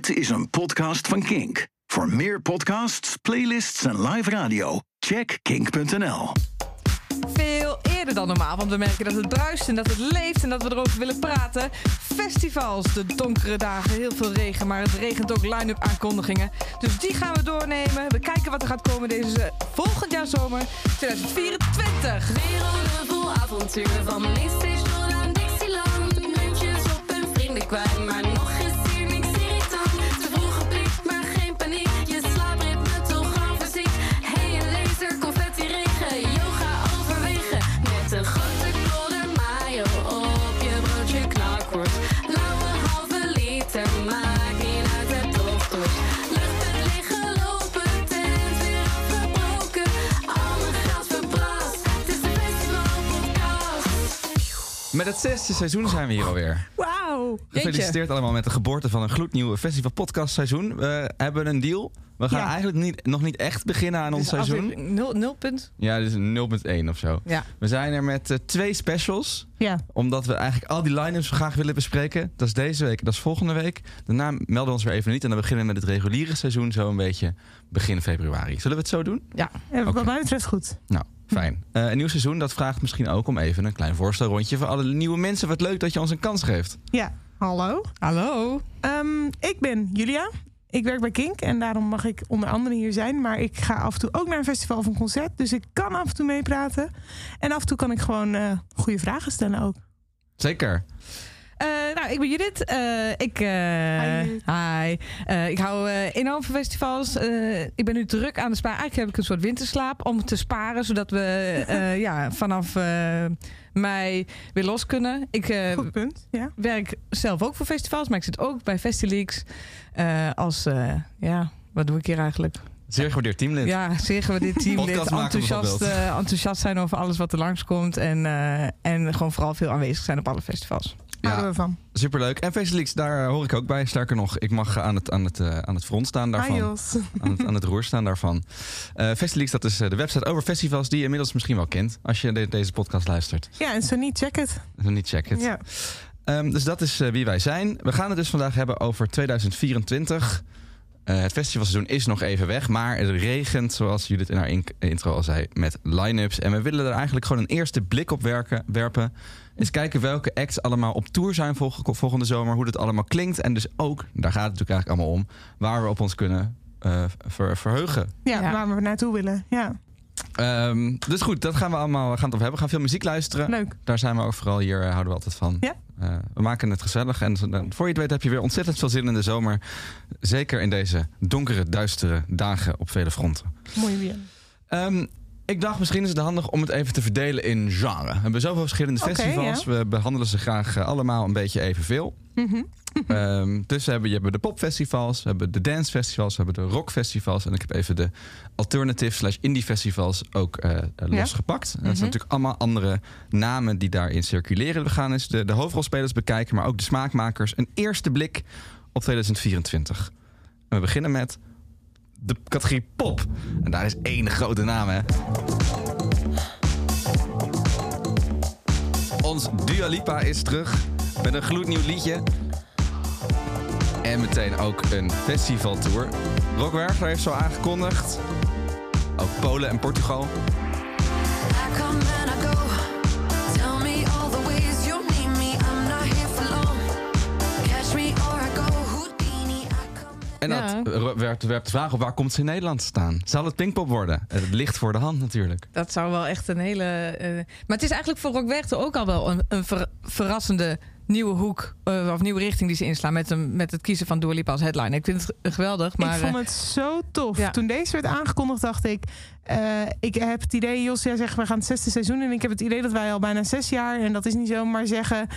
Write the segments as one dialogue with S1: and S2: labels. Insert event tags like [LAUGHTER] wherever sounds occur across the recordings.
S1: Dit is een podcast van Kink. Voor meer podcasts, playlists en live radio, check kink.nl.
S2: Veel eerder dan normaal, want we merken dat het bruist en dat het leeft en dat we erover willen praten. Festivals, de donkere dagen, heel veel regen, maar het regent ook line-up aankondigingen. Dus die gaan we doornemen. We kijken wat er gaat komen deze volgend jaar zomer 2024.
S3: Werelden vol avonturen van Mainstation aan Dixieland. Muntjes op hun vrienden kwijt, maar nog Met het
S4: zesde seizoen zijn we hier alweer.
S2: Wauw.
S4: Gefeliciteerd allemaal met de geboorte van een gloednieuwe festival podcast seizoen. We hebben een deal. We gaan
S2: Ja.
S4: eigenlijk niet, nog niet echt beginnen aan ons seizoen.
S2: Nul, nul punt.
S4: Ja, een 0.1 of zo.
S2: Ja.
S4: We zijn er met eh, twee specials.
S5: Ja.
S4: Omdat we eigenlijk al die line-ups graag willen bespreken. Dat is deze week, dat is volgende week. Daarna melden we ons weer even niet. En dan beginnen we met het reguliere seizoen zo een beetje begin februari. Zullen we het zo doen?
S2: Ja.
S5: Ja. Wat mij betreft goed.
S4: Nou, fijn. Eh, een nieuw seizoen, dat vraagt misschien ook om even een klein voorstelrondje voor alle nieuwe mensen. Wat leuk dat je ons een kans geeft.
S5: Ja, hallo.
S2: Hallo.
S5: Ehm, ik ben Julia. Ik werk bij Kink en daarom mag ik onder andere hier zijn. Maar ik ga af en toe ook naar een festival of een concert. Dus ik kan af en toe meepraten. En af en toe kan ik gewoon eh, goede vragen stellen ook.
S4: Zeker.
S2: Eh, nou, ik ben Judith. Eh, ik, eh,
S5: Hi.
S2: hi. Eh, ik hou eh, enorm van festivals. Eh, ik ben nu druk aan de sparen. Eigenlijk heb ik een soort winterslaap om te sparen, zodat we [LAUGHS] eh, ja, vanaf eh, mei weer los kunnen. Ik eh,
S5: Goed punt. Ja.
S2: werk zelf ook voor festivals, maar ik zit ook bij Festileaks eh, als eh, ja, wat doe ik hier eigenlijk?
S4: Zeer gewaardeerd teamlid.
S2: Ja, zeggen we dit team dit
S4: Podcast maken
S2: enthousiast, eh, enthousiast zijn over alles wat er langskomt en, eh, en gewoon vooral veel aanwezig zijn op alle festivals.
S5: Houden we van.
S4: Superleuk. En Festileaks, daar hoor ik ook bij. Sterker nog, ik mag aan het, aan het, eh, aan het front staan daarvan. Aan, het, aan het roer staan daarvan. Eh Festileaks, dat is eh, de website over festivals die je inmiddels misschien wel kent. Als je de- deze podcast luistert.
S5: Ja, en zo niet, check het.
S4: Dan niet check het.
S5: Ja.
S4: Ehm, dus dat is eh, wie wij zijn. We gaan het dus vandaag hebben over 2024. Eh, het festivalseizoen is nog even weg, maar het regent, zoals Judith in haar in- intro al zei, met line-ups. En we willen er eigenlijk gewoon een eerste blik op werken, werpen. Eens kijken welke acts allemaal op tour zijn volg- volgende zomer, hoe dit allemaal klinkt. En dus ook, daar gaat het natuurlijk eigenlijk allemaal om, waar we op ons kunnen eh, ver- verheugen.
S5: Ja,
S2: Ja.
S5: waar we naartoe willen. Ja,
S4: Ehm, dus goed, dat gaan we allemaal gaan het over hebben. We gaan veel muziek luisteren.
S5: leuk.
S4: Daar zijn we ook vooral hier, eh, houden we altijd van.
S5: Ja.
S4: Eh, we maken het gezellig. En voor je het weet heb je weer ontzettend veel zin in de zomer. Zeker in deze donkere, duistere dagen op vele fronten.
S5: Mooi weer.
S4: Ehm, ik dacht misschien is het handig om het even te verdelen in genre. We hebben zoveel verschillende festivals. We behandelen ze graag eh, allemaal een beetje evenveel. [LAUGHS] Ehm, dus we hebben, je hebben de popfestivals, we hebben de dancefestivals, we hebben de rockfestivals. En ik heb even de alternative slash indie festivals ook eh, eh,
S5: Ja.
S4: losgepakt. Dat zijn
S2: Mhm.
S4: natuurlijk allemaal andere namen die daarin circuleren. We gaan eens de, de hoofdrolspelers bekijken, maar ook de smaakmakers. Een eerste blik op 2024. En we beginnen met de categorie pop. En daar is één grote naam, hè. Ons Dua Lipa is terug met een gloednieuw liedje. En meteen ook een festivaltour. Rock Werchter heeft zo aangekondigd. Ook Polen en Portugal. En
S2: Ja.
S4: dat werpt, werpt de vraag op waar komt ze in Nederland te staan? Zal het Pinkpop worden? Het ligt voor de hand natuurlijk.
S2: Dat zou wel echt een hele. eh, maar het is eigenlijk voor Rock Werchter ook al wel een, een ver- verrassende nieuwe hoek eh, of nieuwe richting die ze inslaan met, hem, met het kiezen van Dua Lipa als headline. Ik vind het geweldig, maar
S5: ik vond
S2: eh,
S5: het zo tof.
S2: ja.
S5: Toen deze werd aangekondigd, dacht ik... eh, ik heb het idee, Jos, jij zegt we gaan het zesde seizoen... en ik heb het idee dat wij al bijna zes jaar... en dat is niet zo, maar zeggen...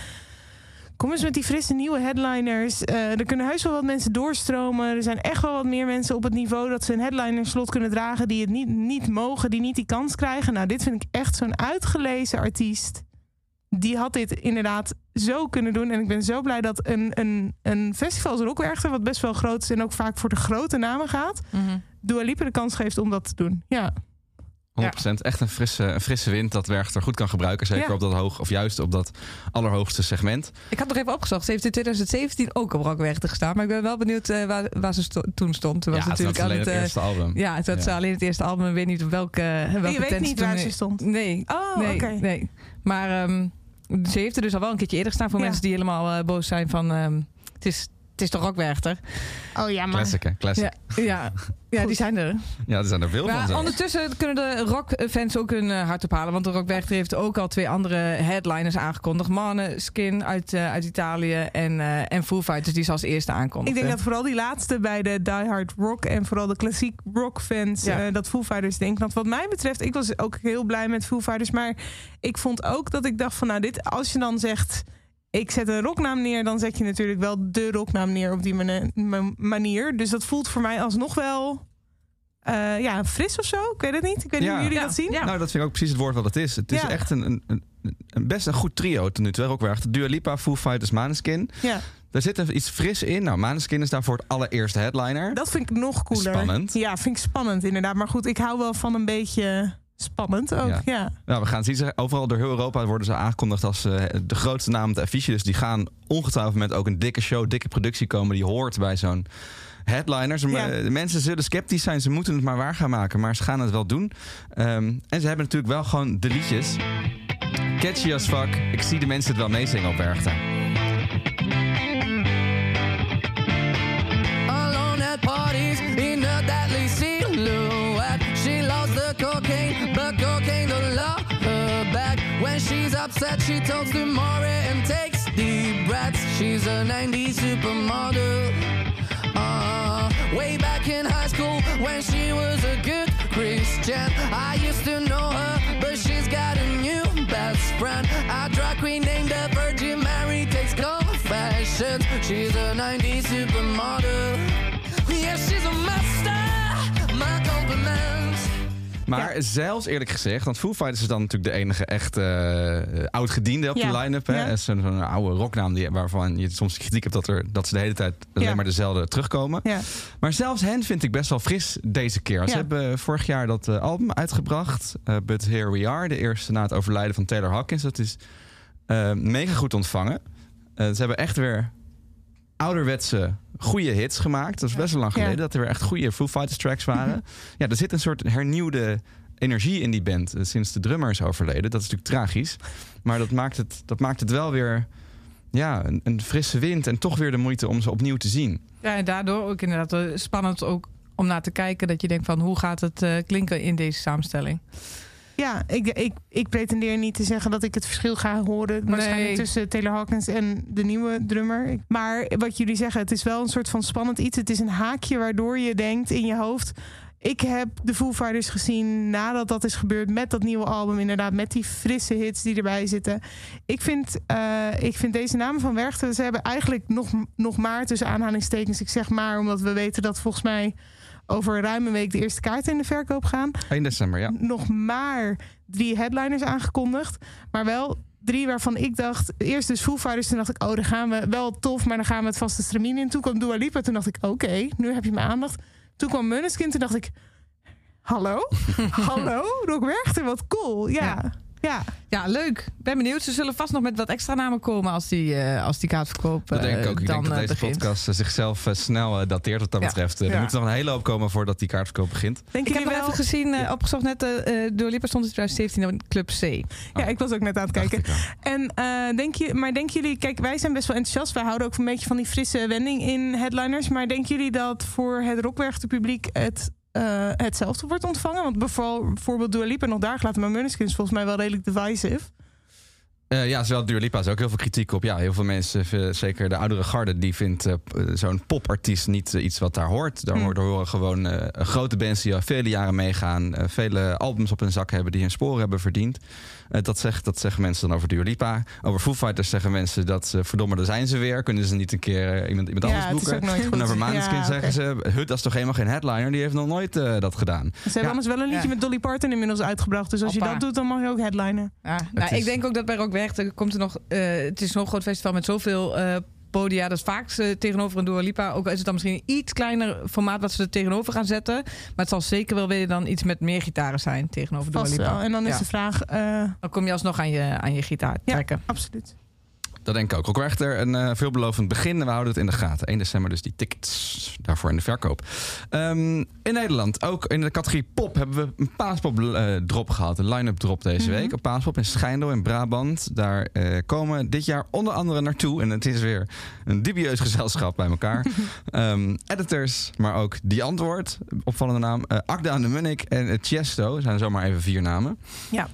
S5: Kom eens met die frisse nieuwe headliners. Eh, er kunnen heus wel wat mensen doorstromen. Er zijn echt wel wat meer mensen op het niveau dat ze een headliner slot kunnen dragen. die het niet, niet mogen, die niet die kans krijgen. Nou, dit vind ik echt zo'n uitgelezen artiest. Die had dit inderdaad zo kunnen doen. En ik ben zo blij dat een, een, een festival als Rockwerchter, wat best wel groot is en ook vaak voor de grote namen gaat,
S2: mhm.
S5: Dua Lipa de kans geeft om dat te doen. Ja,
S4: 100%. Echt een frisse, een frisse wind dat Werchter goed kan gebruiken. Zeker
S5: Ja.
S4: op dat hoog, of juist op dat allerhoogste segment.
S2: Ik had nog even opgezocht. Ze heeft in 2017 ook op Rockwerchter gestaan. Maar ik ben wel benieuwd eh, waar, waar ze sto- toen stond. Toen was
S4: ja, het is
S2: natuurlijk
S4: alleen
S2: aan
S4: het
S2: het, eh,
S4: eerste album.
S2: Ja, het was
S4: Ja.
S2: alleen het eerste album. Ik weet niet op welke, welke
S5: je weet niet waar ze stond?
S2: Nee.
S5: Oh,
S2: nee,
S5: oké.
S2: nee. Maar ehm, ze heeft er dus al wel een keertje eerder gestaan voor
S5: Ja.
S2: mensen die helemaal eh, boos zijn van... ehm, het, is, het is toch Rockwerchter?
S5: Oh ja, maar...
S4: Classic, hè? Classic.
S2: Ja, ja, ja die zijn er.
S4: Ja, er zijn er veel van. Zelfs.
S2: ondertussen kunnen de rockfans ook hun eh, hart ophalen. Want de Rockwerchter heeft ook al twee andere headliners aangekondigd. Maneskin uit, eh, uit Italië en, eh, en Foo Fighters die ze als eerste
S5: Ik
S2: aankondigden.
S5: denk dat vooral die laatste bij de Die Hard Rock en vooral de klassiek rock fans
S2: Ja.
S5: eh, dat Foo Fighters denken. Want wat mij betreft, ik was ook heel blij met Foo Fighters, maar ik vond ook dat ik dacht van nou dit, als je dan zegt ik zet een rocknaam neer, dan zet je natuurlijk wel de rocknaam neer op die manier. Dus dat voelt voor mij alsnog wel eh, ja fris of zo. Ik weet het niet. Ik weet niet
S4: Ja.
S5: hoe jullie
S2: Ja.
S5: dat zien.
S2: Ja.
S4: Nou, dat vind ik ook precies het woord wat het is. Het is
S5: Ja.
S4: echt een, een, een, een best een goed trio tot nu toe. Ook weer Dua Lipa, Foo Fighters, Maneskin.
S5: Ja.
S4: Daar zit even iets fris in. Nou, Maneskin is daarvoor het allereerste headliner.
S5: Dat vind ik nog cooler.
S4: Spannend.
S5: Ja, vind ik spannend inderdaad. Maar goed, ik hou wel van een beetje spannend ook.
S4: Ja.
S5: Ja.
S4: Nou, we gaan zien. Overal door heel Europa worden ze aangekondigd als eh, de grootste naam op de affiche. Dus die gaan ongetwijfeld met ook een dikke show, dikke productie komen. Die hoort bij zo'n headliner. Ze-
S5: Ja.
S4: De mensen zullen sceptisch zijn. Ze moeten het maar waar gaan maken. Maar ze gaan het wel doen. Ehm, en ze hebben natuurlijk wel gewoon de liedjes. Catchy as fuck. Ik zie de mensen het wel meezingen op Werchter.
S6: alone at parties in a deadly upset, she talks to Maury and takes deep breaths. She's a 90s supermodel. Uh, way back in high school when she was a good Christian.
S4: Maar zelfs eerlijk gezegd, want Foo Fighters is dan natuurlijk de enige echt eh oud-gediende op
S5: Ja.
S4: de line-up. Hè?
S5: Ja.
S4: Is Zo'n oude rocknaam die, waarvan je soms kritiek hebt dat, er, dat ze de hele tijd alleen maar dezelfde terugkomen.
S5: Ja.
S4: Maar zelfs hen vind ik best wel fris deze keer. Ze hebben vorig jaar dat eh, album uitgebracht, eh, But Here We Are. De eerste na het overlijden van Taylor Hawkins. Dat is eh, mega goed ontvangen. Eh, ze hebben echt weer ouderwetse goede hits gemaakt. Dat is best wel lang
S5: Ja.
S4: geleden dat er weer echt goede Foo Fighters tracks waren. ja, er zit een soort hernieuwde energie in die band eh, sinds de drummer is overleden. Dat is natuurlijk tragisch. Maar dat maakt het, dat maakt het wel weer ja, een, een frisse wind en toch weer de moeite om ze opnieuw te zien.
S2: Ja, en daardoor ook inderdaad spannend ook om naar te kijken. Dat je denkt van hoe gaat het eh, klinken in deze samenstelling.
S5: Ja, ik, ik, ik pretendeer niet te zeggen dat ik het verschil ga horen waarschijnlijk tussen Taylor Hawkins en de nieuwe drummer. Maar wat jullie zeggen, het is wel een soort van spannend iets. Het is een haakje waardoor je denkt in je hoofd. Ik heb de Foo Fighters gezien nadat dat is gebeurd met dat nieuwe album. Inderdaad, met die frisse hits die erbij zitten. Ik vind, eh, ik vind deze namen van Werchter, ze hebben eigenlijk nog, nog maar tussen aanhalingstekens. Ik zeg maar, omdat we weten dat volgens mij over ruim een week de eerste kaarten in de verkoop gaan
S4: 1 december, ja.
S5: nog maar drie headliners aangekondigd. Maar wel drie waarvan ik dacht... Eerst dus Foo Fighters, toen dacht ik... oh, dan gaan we wel tof, maar dan gaan we het vaste stramien in. Toen kwam Dua Lipa, toen dacht ik... oké, nu heb je mijn aandacht. Toen kwam Munneskin, toen dacht ik... hallo? [LAUGHS] hallo? Rock Werchter, wat cool. Ja,
S2: Ja.
S5: Ja.
S2: Ja, leuk. Ben benieuwd. Ze zullen vast nog met wat extra namen komen als die, eh, als die kaartverkoop
S4: Dat denk ik
S2: eh,
S4: ook. Ik
S2: dan
S4: denk dat
S2: eh,
S4: deze
S2: begint.
S4: podcast zichzelf snel dateert wat dat
S2: Ja.
S4: betreft. Er
S5: Ja.
S4: moet nog een hele hoop komen voordat die kaartverkoop begint.
S5: Denk
S2: Ik heb
S5: wel...
S2: even gezien, eh, opgezocht net, Dua Lipa stond in 2017 in Club C.
S5: Ja, ik was ook net aan het kijken. En eh, denk je, maar denken jullie, kijk, wij zijn best wel enthousiast. Wij houden ook een beetje van die frisse wending in headliners. Maar denken jullie dat voor het Rockwerchter publiek het eh, hetzelfde wordt ontvangen? Want bijvoorbeeld, Dua Lipa nog daar gelaten, maar Måneskin is volgens mij wel redelijk divisive.
S4: Eh, ja, zowel Dua Lipa is ook heel veel kritiek op. Ja, heel veel mensen, eh, zeker de oudere garde, die vindt eh, zo'n popartiest niet iets wat daar hoort. Daar
S5: Hmm.
S4: daar horen gewoon eh, grote bands die al vele jaren meegaan, vele albums op hun zak hebben, die hun sporen hebben verdiend. Eh, dat, zegt, dat zeggen mensen dan over Dua Lipa. Over Foo Fighters zeggen mensen dat ze, verdomme, daar zijn ze weer. Kunnen ze niet een keer iemand, iemand
S5: Ja,
S4: anders
S5: is
S4: boeken?
S5: ook nooit goed.
S4: En over Maneskin
S5: Ja,
S4: zeggen ze, Hut, dat is toch helemaal geen headliner? Die heeft nog nooit dat gedaan.
S5: Ze hebben
S4: Ja.
S5: anders wel een liedje
S2: Ja.
S5: met Dolly Parton inmiddels uitgebracht. Dus als je dat doet, dan mag je ook headlinen.
S2: Ja, nou,
S4: is-
S2: Ik denk ook dat bij Rock Werchter komt er nog... eh, het is zo'n groot festival met zoveel eh, podia. Dat is vaak tegenover een Dua Lipa. Ook is het dan misschien een iets kleiner formaat wat ze er tegenover gaan zetten. Maar het zal zeker wel weer dan iets met meer gitaren zijn tegenover Dua Lipa.
S5: wel. En dan is
S2: Ja.
S5: de vraag... eh,
S2: Dan kom je alsnog aan je, aan je gitaar
S5: ja,
S2: trekken.
S5: absoluut.
S4: Dat denk ik ook. Ook echt er een eh, veelbelovend begin. We houden het in de gaten. 1 december dus die tickets daarvoor in de verkoop. Ehm, in Nederland, ook in de categorie pop, hebben we een paaspop eh, drop gehad. Een line-up drop deze
S5: Mhm.
S4: week. Op paaspop in Schijndel in Brabant. Daar eh, komen dit jaar onder andere naartoe. En het is weer een dubieus gezelschap bij elkaar. [LAUGHS] Ehm, editors, maar ook Die Antwoord. Opvallende naam. Akda en de Munnik en Chesto. Zijn zomaar even vier namen.
S5: Ja.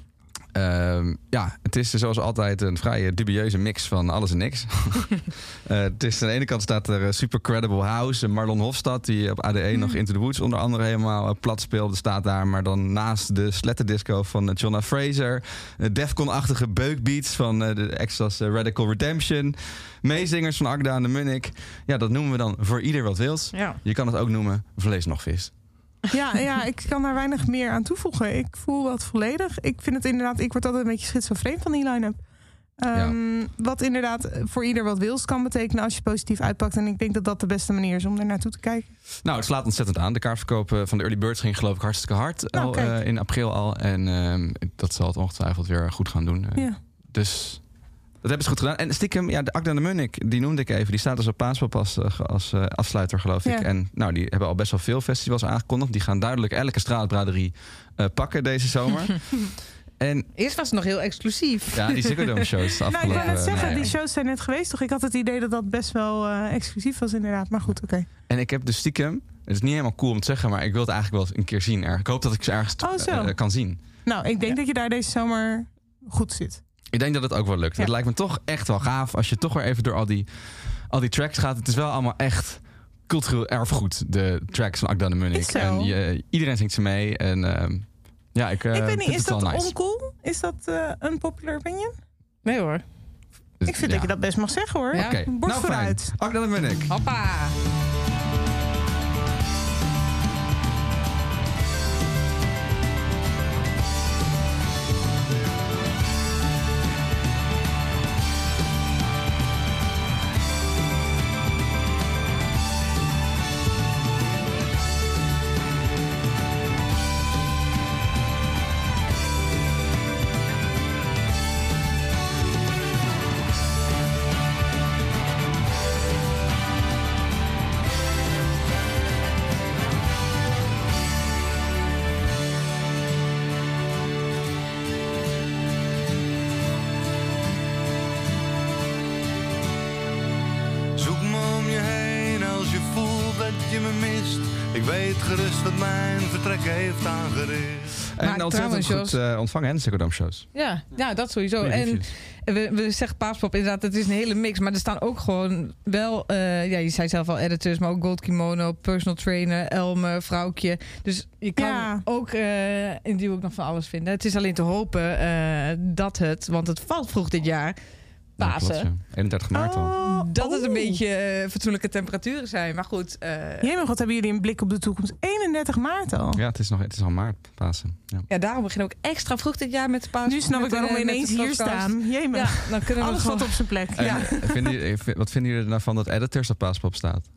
S4: Ehm, ja, het is zoals altijd een vrij dubieuze mix van alles en niks. [LAUGHS] Eh, het is aan de ene kant staat er eh, Super Credible House. Marlon Hofstad, die op ADE nog Into the Woods onder andere helemaal eh, plat speelde, staat daar. Maar dan naast de sletterdisco van Jonna Fraser. eh, Defcon-achtige beukbeats van de Extras eh, Radical Redemption. Meezingers van Agda en de Munnik. Ja, dat noemen we dan voor ieder wat wils.
S2: Ja.
S4: Je kan het ook noemen vlees nog vis.
S5: Ja, ja, ik kan daar weinig meer aan toevoegen. Ik voel dat volledig. Ik vind het inderdaad, ik word altijd een beetje schizofreen van die line-up. Ehm, Wat inderdaad voor ieder wat wils kan betekenen als je positief uitpakt. En ik denk dat dat de beste manier is om er naartoe te kijken.
S4: Nou, het slaat ontzettend aan. De kaartverkoop eh, van de Early Birds ging geloof ik hartstikke hard.
S5: Nou,
S4: al, eh, in april al. En ehm, dat zal het ongetwijfeld weer goed gaan doen. Eh,
S5: Ja.
S4: Dus dat hebben ze goed gedaan. En stiekem, ja, de Akda de Munnik, die noemde ik even. Die staat dus op Paaspop als, eh, als eh, afsluiter, geloof ik.
S5: Ja.
S4: En nou, die hebben al best wel veel festivals aangekondigd. Die gaan duidelijk elke straatbraderie eh, pakken deze zomer. [LAUGHS] en
S2: Eerst was het nog heel exclusief.
S4: ja, die Ziggo Dome shows [LAUGHS] de
S5: Nou, ik
S4: afgelopen...
S5: wou net zeggen,
S4: najaar.
S5: die shows zijn net geweest, toch? Ik had het idee dat dat best wel eh, exclusief was, inderdaad. Maar goed, oké.
S4: En ik heb dus stiekem... Het is niet helemaal cool om te zeggen, maar ik wil het eigenlijk wel eens een keer zien. Er. Ik hoop dat ik ze ergens
S5: Oh, zo.
S4: eh, kan zien.
S5: Nou, ik denk dat je daar deze zomer goed zit.
S4: Ik denk dat het ook wel lukt.
S5: Ja.
S4: Het lijkt me toch echt wel gaaf als je toch weer even door al die, al die tracks gaat. Het is wel allemaal echt cultureel erfgoed, de tracks van Akda en de
S5: zo.
S4: En je, iedereen zingt ze mee. En ehm, ja, ik, eh,
S5: ik weet niet, is dat
S4: nice.
S5: oncool? Is dat eh een popular opinion?
S2: Nee hoor.
S5: Ik vind dat je dat best mag zeggen, hoor.
S2: Ja.
S5: Borst
S4: nou fijn.
S5: vooruit.
S4: Akda en de Munnik.
S2: Hoppa.
S7: Weet gerust wat mijn vertrek heeft aangericht.
S4: En
S2: Maar
S4: ontzettend
S2: trouwens,
S4: goed eh, ontvangen, hè, de shows.
S2: Ja, ja, dat sowieso. En we, we zeggen paaspop inderdaad, het is een hele mix. Maar er staan ook gewoon wel, eh, ja, je zei zelf al editors, maar ook Gold Kimono, personal trainer, Elme, vrouwtje. Dus je kan
S5: Ja.
S2: ook eh, in die ook nog van alles vinden. Het is alleen te hopen eh, dat het, want het valt vroeg dit jaar,
S4: Ja,
S2: Pasen.
S4: klopt, ja. 31 maart al.
S5: Oh,
S2: dat het een
S5: oh.
S2: beetje eh, fatsoenlijke temperaturen zijn. Maar goed, eh,
S5: Jemig, wat hebben jullie een blik op de toekomst? 31 maart al.
S4: Ja, het is, nog, het is al maart, Pasen. Ja.
S2: ja, daarom beginnen we ook extra vroeg dit jaar met de paas.
S5: Nu snap ik waarom
S2: eh,
S5: we
S2: met
S5: ineens hier staan. Jemig.
S2: Ja, dan kunnen we
S5: Alles
S2: gewoon...
S5: valt op zijn plek.
S4: En,
S5: Ja,
S4: eh, vinden jullie- eh, wat vinden jullie er nou van dat editors op Paaspop staat?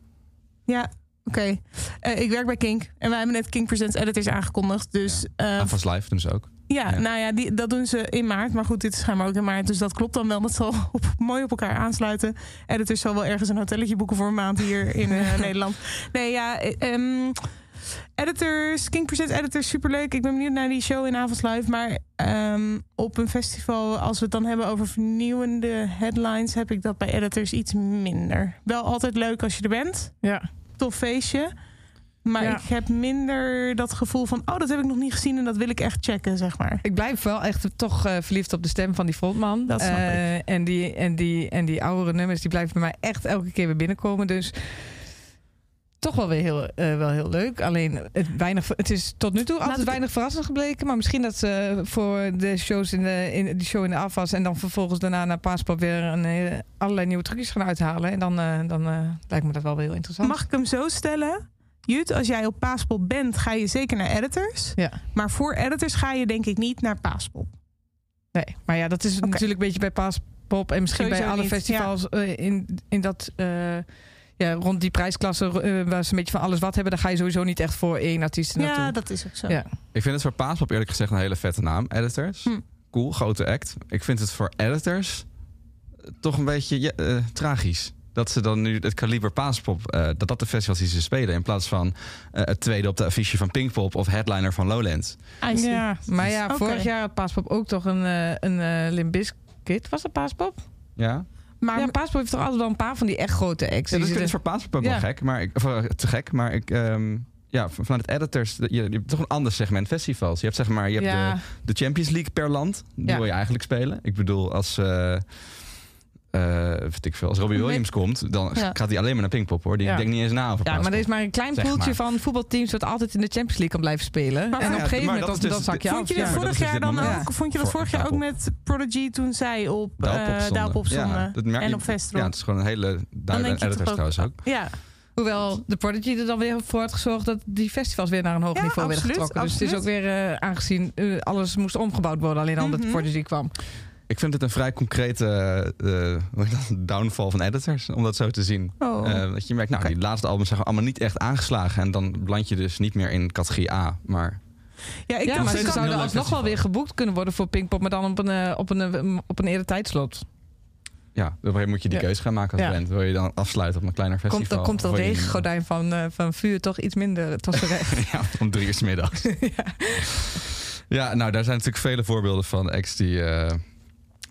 S5: ja. oké. Eh, ik werk bij Kink. En wij hebben net Kink Presents Editors aangekondigd. Dus eh,
S4: Avas Live doen ze ook.
S5: Ja,
S4: ja.
S5: nou ja, die, dat doen ze in maart. Maar goed, dit is schijnbaar ook in maart. Dus dat klopt dan wel. Dat zal [LAUGHS] op, mooi op elkaar aansluiten. Editors zal wel ergens een hotelletje boeken voor een maand hier in eh, [LAUGHS] Nederland. Nee, ja... eh, ehm, editors, King Presents Editors, superleuk. Ik ben benieuwd naar die show in Avonds Live. Maar ehm, op een festival, als we het dan hebben over vernieuwende headlines... heb ik dat bij editors iets minder. Wel altijd leuk als je er bent.
S2: Ja.
S5: Tof feestje. Maar
S2: Ja.
S5: ik heb minder dat gevoel van... oh, dat heb ik nog niet gezien en dat wil ik echt checken, zeg maar.
S2: Ik blijf wel echt toch eh, verliefd op de stem van die frontman.
S5: Dat snap
S2: Eh, En die, en, die, en die oudere nummers die blijven bij mij echt elke keer weer binnenkomen. Dus toch wel weer heel, eh, wel heel leuk. Alleen het, weinig, het is tot nu toe altijd weinig verrassend gebleken. Maar misschien dat ze voor de shows in de, in die show in de afwas... en dan vervolgens daarna naar Paaspop weer een, allerlei nieuwe trucjes gaan uithalen. En dan, dan lijkt me dat wel weer heel interessant.
S5: Mag ik hem zo stellen? Jut, als jij op Paaspop bent, ga je zeker naar editors.
S2: Ja.
S5: Maar voor editors ga je denk ik niet naar Paaspop.
S2: Nee, maar ja, dat is natuurlijk een beetje bij Paas, Pinkpop en misschien bij alle
S5: niet,
S2: festivals eh, in, in dat... eh, ja, rond die prijsklasse eh, waar ze een beetje van alles wat hebben... daar ga je sowieso niet echt voor één artiest naartoe.
S5: Ja, dat is ook zo.
S2: Ja.
S4: Ik vind het voor Paaspop eerlijk gezegd een hele vette naam. Editors.
S5: Hm.
S4: Cool, grote act. Ik vind het voor editors toch een beetje ja, eh, tragisch. Dat ze dan nu het kaliber Paaspop, eh, dat dat de festivals die ze spelen... in plaats van eh, het tweede op de affiche van Pinkpop... of headliner van Lowlands.
S5: See.
S2: Ja, maar ja, vorig jaar had Paaspop ook toch een, eh een eh Limp Bizkit. Was dat Paaspop?
S4: Ja?
S5: Maar
S2: ja, Paaspop heeft toch altijd wel een paar van die echt grote acts.
S4: Ja, dat is
S2: zitten-
S4: voor Paaspop ook
S2: Ja.
S4: wel gek, maar ik, of, te gek. Maar ik, ehm, ja, van- vanuit het editors, je, je hebt toch een ander segment festivals. Je hebt zeg maar, je hebt
S2: Ja.
S4: de, de Champions League per land. Die
S2: Ja.
S4: wil je eigenlijk spelen. Ik bedoel, als, eh eh, weet ik veel, als Robbie. Williams komt, dan
S5: Ja.
S4: gaat hij alleen maar naar Pinkpop hoor. Die
S2: Ja.
S4: denkt niet eens na over
S2: Ja, maar er is maar een klein
S4: Zeg
S2: poeltje
S4: maar.
S2: van voetbalteams... dat altijd in de Champions League kan blijven spelen.
S5: Maar
S2: en op een gegeven moment
S4: dat
S2: dan,
S4: is
S2: dan
S4: dus
S2: zak je af.
S5: Vond je dat vorig jaar dan ook? Vond je dat vorig jaar ook met Prodigy toen zij op
S4: Daalpop
S5: eh
S4: stonden. Dat merk
S5: en op Festival?
S4: Ja, het is gewoon een hele
S5: denk
S4: duidelijke editors trouwens ook.
S5: Ja,
S2: Hoewel de Prodigy er dan weer voor had gezorgd... dat die festivals weer naar een hoog
S5: Ja,
S2: niveau werden
S5: absoluut,
S2: getrokken. Dus het is ook weer eh, aangezien eh, alles moest omgebouwd worden... alleen al omdat de Prodigy kwam.
S4: Ik vind het een vrij concrete eh, dat, downfall van editors, om dat zo te zien.
S5: Oh.
S4: Eh, dat je merkt, nou, die laatste albums zijn allemaal niet echt aangeslagen. En dan beland je dus niet meer in categorie A. Maar
S5: ja, ik
S2: ja, maar ze zouden alsnog wel weer geboekt kunnen worden voor Pinkpop... maar dan op een, eh, op een, eh, op een eerder tijdslot.
S4: ja, dan moet je die
S2: Ja.
S4: keuze gaan maken als
S2: Ja.
S4: band. Wil je dan afsluiten op een kleiner festival?
S2: Komt, dan komt dat
S4: wil je-
S2: regengordijn van, eh, van vuur toch iets minder tot z'n recht. [LAUGHS]
S4: Ja, om drie uur 's middags. [LAUGHS] ja. nou, daar zijn natuurlijk vele voorbeelden van acts die eh,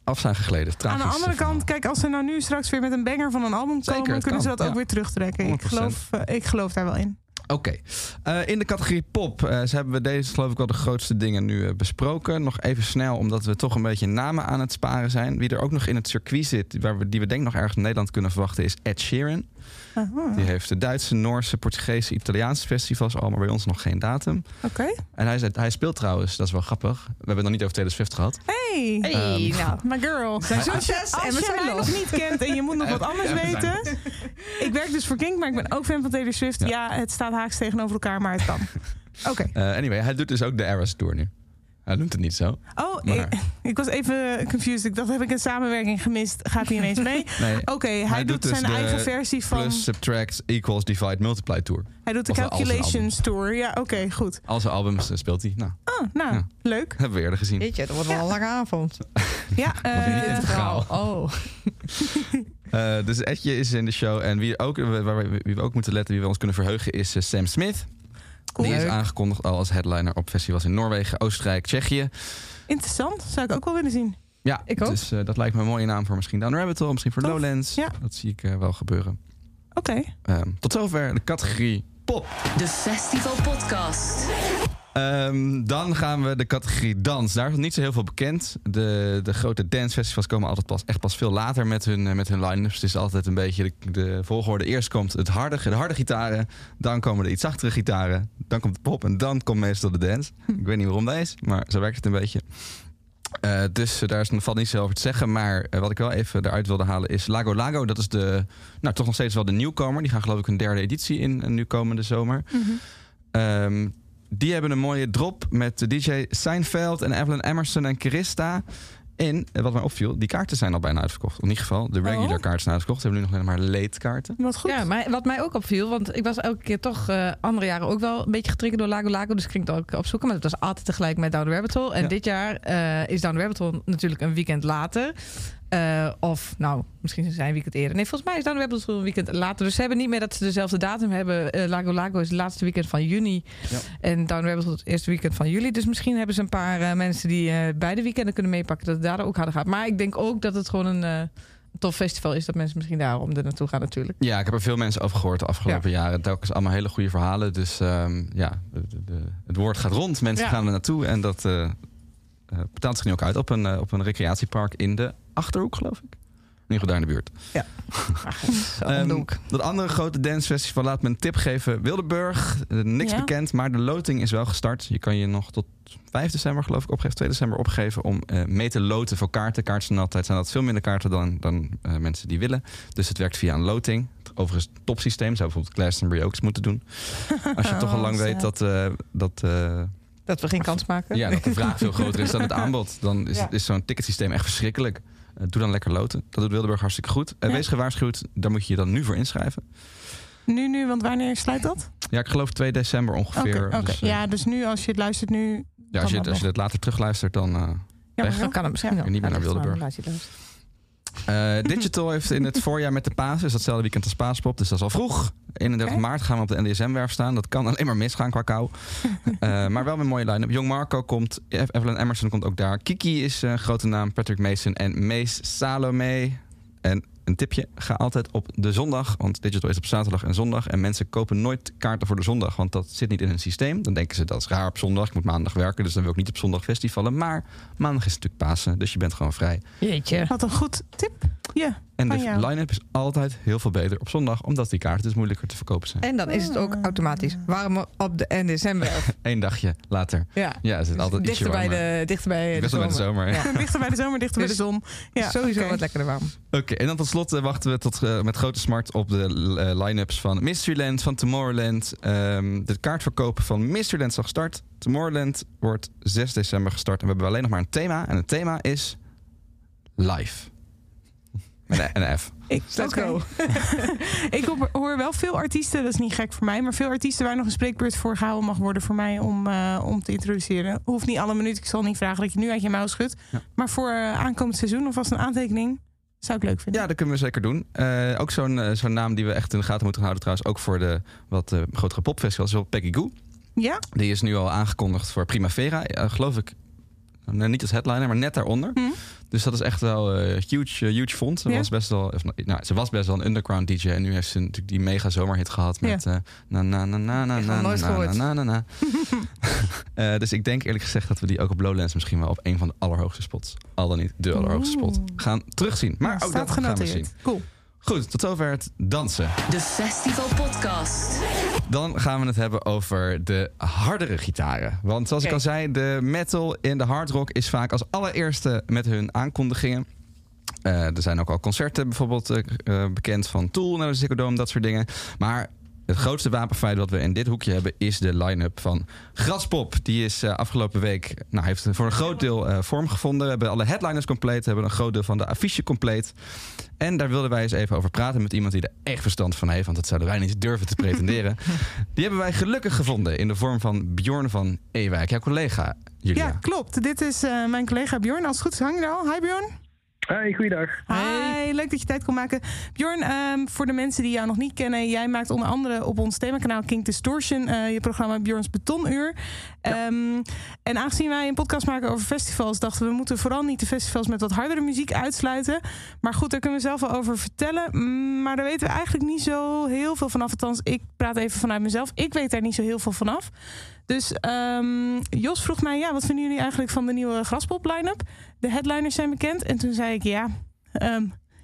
S4: af zijn gegleden.
S5: Aan de andere kant, kijk, als ze nou nu straks weer met een banger van een album komen, kunnen ze dat ook weer terugtrekken. Ik
S4: 100%.
S5: geloof, eh, ik geloof daar wel in.
S4: Oké. Eh, in de categorie pop eh, ze hebben we deze geloof ik wel de grootste dingen nu besproken. Nog even snel, omdat we toch een beetje namen aan het sparen zijn. Wie er ook nog in het circuit zit, waar we, die we denk ik nog ergens in Nederland kunnen verwachten, is Ed Sheeran.
S5: Aha.
S4: Die heeft de Duitse, Noorse, Portugese, Italiaanse festivals al, maar bij ons nog geen datum.
S5: Oké.
S4: En hij, hij speelt trouwens, dat is wel grappig. We hebben het nog niet over Taylor Swift gehad.
S5: Hey,
S2: Hey,
S4: Ehm,
S2: nou. [LAUGHS]
S5: my girl.
S2: Zijn
S5: als je,
S2: succes en
S5: als
S2: we
S5: je
S2: zijn
S5: mij
S2: los.
S5: nog niet kent en je moet nog [LAUGHS] wat anders
S4: Ja, we zijn
S5: weten. Ik werk dus voor Kink, maar ik ben ook fan van Taylor Swift.
S4: Ja.
S5: Ja, het staat haaks tegenover elkaar, maar het kan. [LAUGHS] Oké.
S4: Eh, anyway, hij doet dus ook de Eras Tour nu. Hij noemt het niet zo.
S5: Oh,
S4: Maar-
S5: ik, [LAUGHS] ik was even confused. Ik dacht, heb ik een samenwerking gemist? Gaat hij ineens mee? [LAUGHS]
S4: Nee,
S5: Oké, hij, doet,
S4: doet dus
S5: zijn
S4: de
S5: eigen versie van...
S4: plus, subtract, equals, divide, multiply tour.
S5: hij doet de
S4: of
S5: Calculations Tour. Ja, oké, goed.
S4: Al zijn albums eh, speelt hij. Nou,
S5: Oh, nou,
S4: Ja.
S5: leuk. [LAUGHS]
S4: hebben we eerder gezien.
S2: Jeetje, dat wordt wel een lange avond.
S5: Ja,
S4: je niet
S5: eh.
S2: Oh.
S4: Eh, dus Edje is in de show. En wie, ook, waar we, wie we ook moeten letten, wie we ons kunnen verheugen, is Sam Smith.
S5: Cool.
S4: Die is aangekondigd al als headliner op festivals in Noorwegen, Oostenrijk, Tsjechië.
S5: Interessant. Zou ik ook wel willen zien.
S4: Ja,
S2: Ik ook.
S4: Dus eh, dat lijkt me een mooie naam voor misschien Down Rabbit Hole, misschien voor
S5: Tof.
S4: Lowlands.
S5: Ja.
S4: Dat zie ik eh, wel gebeuren.
S5: Oké.
S4: Ehm, tot zover de categorie pop.
S3: De Festival Podcast.
S4: Ehm, dan gaan we de categorie dans. Daar is niet zo heel veel bekend. De, de grote dancefestivals komen altijd pas, echt pas veel later met hun, eh, met hun line-ups. Het is altijd een beetje de, de volgorde. Eerst komt het harde, de harde gitaren. Dan komen de iets zachtere gitaren. Dan komt de pop en dan komt meestal de dance. Ik weet niet waarom dat is, maar zo werkt het een beetje. Eh, dus eh, daar is, valt niet zo over te zeggen. Maar eh, wat ik wel even eruit wilde halen is Lago Lago. Dat is de, nou, toch nog steeds wel de nieuwkomer. Die gaan geloof ik een derde editie in nu komende zomer. Ehm, die hebben een mooie drop met de DJ Seinfeld en Evelyn Emerson en Christa. En eh, wat mij opviel, die kaarten zijn al bijna uitverkocht. In ieder geval, de regular
S5: Oh.
S4: kaarten zijn uitverkocht. Ze hebben nu nog alleen maar late kaarten.
S5: Wat goed.
S2: Ja, maar wat mij ook opviel, want ik was elke keer toch eh, andere jaren ook wel een beetje getriggerd door Lago Lago. Dus ik ging het ook opzoeken. Maar het was altijd tegelijk met Down the Rabbit Hole. En
S4: Ja.
S2: dit jaar eh, is Down the Rabbit Hole natuurlijk een weekend later. Eh, of nou, misschien zijn een weekend eerder. Nee, volgens mij is Rabbit Hole een weekend later. Dus ze hebben niet meer dat ze dezelfde datum hebben. Eh, Lago Lago is het laatste weekend van juni.
S4: Ja.
S2: En Rabbit Hole het eerste weekend van juli. Dus misschien hebben ze een paar eh, mensen die beide weekenden kunnen meepakken. Dat het daar ook harder gaat. Maar ik denk ook dat het gewoon een... tof festival is dat mensen misschien daarom er naartoe gaan natuurlijk.
S4: Ja, ik heb er veel mensen over gehoord de afgelopen jaren. Telkens allemaal hele goede verhalen. Dus ehm, ja, de, de- de- het woord gaat rond. Mensen
S2: Ja.
S4: gaan er naartoe. En dat eh, betaalt zich nu ook uit op een, op een recreatiepark in de Achterhoek, geloof ik. In ieder geval daar in de buurt. [LAUGHS]
S2: Zo,
S4: Ehm, dat andere grote dancefestival, laat me een tip geven. Wildeburg, eh, niks
S5: Ja.
S4: bekend, maar de loting is wel gestart. Je kan je nog tot 5 december, geloof ik, opgeven. 2 december opgeven om eh, mee te loten voor kaarten. Kaarten zijn altijd zijn dat veel minder kaarten dan, dan eh, mensen die willen. Dus het werkt via een loting. Overigens, topsysteem. Zou bijvoorbeeld Glastonbury ook eens moeten doen. [LAUGHS] Als je toch al lang
S5: Oh,
S4: weet dat... eh, dat eh,
S2: Dat we geen kans maken.
S4: ja, dat de vraag veel groter is dan het [LAUGHS] aanbod. Dan is,
S2: Ja.
S4: is zo'n ticketsysteem echt verschrikkelijk. Eh, doe dan lekker loten. Dat doet Wildeburg hartstikke goed. Eh,
S5: Ja.
S4: Wees gewaarschuwd, daar moet je je dan nu voor inschrijven.
S5: Nu, nu, want wanneer sluit dat?
S4: Ja, ik geloof 2 december
S5: Oké,
S4: ongeveer.
S5: oké.
S4: Dus, eh,
S5: ja, dus nu als je het luistert nu...
S4: ja, als, je,
S5: dat
S4: als je het later terugluistert, dan...
S5: Ja.
S2: Dan kan het misschien
S5: Ja.
S2: wel.
S4: Niet meer naar Wildeburg. Eh, Digital heeft in het voorjaar met de paas, dus datzelfde weekend als paaspop, dus dat is al vroeg. 31
S5: Oké.
S4: maart gaan we op de NDSM-werf staan. Dat kan alleen maar misgaan qua kou. [LAUGHS] Eh, maar wel met een mooie line-up. Jong Marco komt, Eve- Evelyn Emerson komt ook daar. Kiki is een grote naam, Patrick Mason en Mees Salome. En een tipje, ga altijd op de zondag, want Digital is op zaterdag en zondag. En mensen kopen nooit kaarten voor de zondag, want dat zit niet in hun systeem. Dan denken ze, dat is raar op zondag, ik moet maandag werken, dus dan wil ik niet op zondag festivalen. Maar maandag is natuurlijk Pasen, dus je bent gewoon vrij.
S2: Jeetje.
S5: Wat een goed tip. Ja.
S4: En de
S5: jou.
S4: line-up is altijd heel veel beter op zondag, omdat die kaarten dus moeilijker te verkopen zijn.
S2: En dan is het ook automatisch warmer op de NDSM-werf. [LAUGHS]
S4: Eén dagje later.
S2: Ja.
S4: Ja, is het altijd
S2: dichter bij
S4: warmer.
S2: de, dichter bij de
S4: Dichter bij de zomer, ja.
S2: Ja.
S5: dichter bij de zomer, dichter bij de
S2: Dus
S5: zon. Ja,
S2: Sowieso wat lekkerder warm.
S4: Oké, en dan tot slot eh, wachten we tot, eh, met grote smart op de eh, line-ups van Mysteryland, van Tomorrowland. Ehm, de kaartverkopen van Mysteryland is al gestart. Tomorrowland wordt 6 december gestart. En we hebben alleen nog maar een thema. En het thema is live. Met een, een F.
S5: Ik,
S2: Let's
S5: oké.
S2: go. [LAUGHS]
S5: ik hoor- hoor wel veel artiesten, dat is niet gek voor mij, maar veel artiesten waar nog een spreekbeurt voor gehouden mag worden voor mij om, eh, om te introduceren. Hoeft niet alle minuten, ik zal niet vragen dat je nu uit je mouw schudt.
S4: Ja.
S5: Maar voor eh, aankomend seizoen of als een aantekening, zou ik leuk vinden.
S4: Ja, dat kunnen we zeker doen. Eh, ook zo'n zo'n naam die we echt in de gaten moeten houden trouwens. Ook voor de wat eh, grotere popfestivals. Is wel Peggy Goo.
S5: Ja?
S4: Die is nu al aangekondigd voor Primavera. Geloof ik, nou, niet als headliner, maar net daaronder.
S5: Hm.
S4: Dus dat is echt wel eh huge, eh, huge font. Ze,
S5: Ja.
S4: was best wel, of, nou, ze was best wel een underground DJ. En nu heeft ze natuurlijk die mega zomerhit gehad met... eh, na na na na na na na na na na. Dus ik denk eerlijk gezegd dat we die ook op Lowlands misschien wel op een van de allerhoogste spots, al dan niet de allerhoogste spot, gaan terugzien. Maar ook dat gaan we zien.
S5: Cool.
S4: Goed, tot zover het dansen.
S3: De Festival Podcast.
S4: Dan gaan we het hebben over de hardere gitaren. Want zoals ik al zei, de metal en de hard rock is vaak als allereerste met hun aankondigingen. Eh, er zijn ook al concerten bijvoorbeeld eh, eh, bekend van Tool naar de Ziggo Dome, dat soort dingen. Maar het grootste wapenfeit wat we in dit hoekje hebben is de line-up van Graspop. Die is eh, afgelopen week, nou, heeft voor een groot deel eh, vorm gevonden. We hebben alle headliners compleet, we hebben een groot deel van de affiche compleet. En daar wilden wij eens even over praten met iemand die er echt verstand van heeft. Want dat zouden wij niet durven te pretenderen. [LAUGHS] die hebben wij gelukkig gevonden in de vorm van Bjorn van Ewijk. Jouw collega, Julia.
S5: Ja, klopt. Dit is eh, mijn collega Bjorn. Als het goed is, hang je er al. Hi Bjorn.
S8: Hey, goeiedag.
S5: Hi, leuk dat je tijd kon maken. Bjorn, ehm, voor de mensen die jou nog niet kennen, jij maakt onder andere op ons themakanaal King Distortion eh, je programma Bjorns Betonuur. Ehm, en aangezien wij een podcast maken over festivals, dachten we we moeten vooral niet de festivals met wat hardere muziek uitsluiten. Maar goed, daar kunnen we zelf wel over vertellen. Mm, Maar daar weten we eigenlijk niet zo heel veel vanaf. Althans, ik praat even vanuit mezelf. Ik weet daar niet zo heel veel vanaf. Dus ehm, Jos vroeg mij, ja, wat vinden jullie eigenlijk van de nieuwe Graspop line-up? De headliners zijn bekend. En toen zei ik, ja, ehm,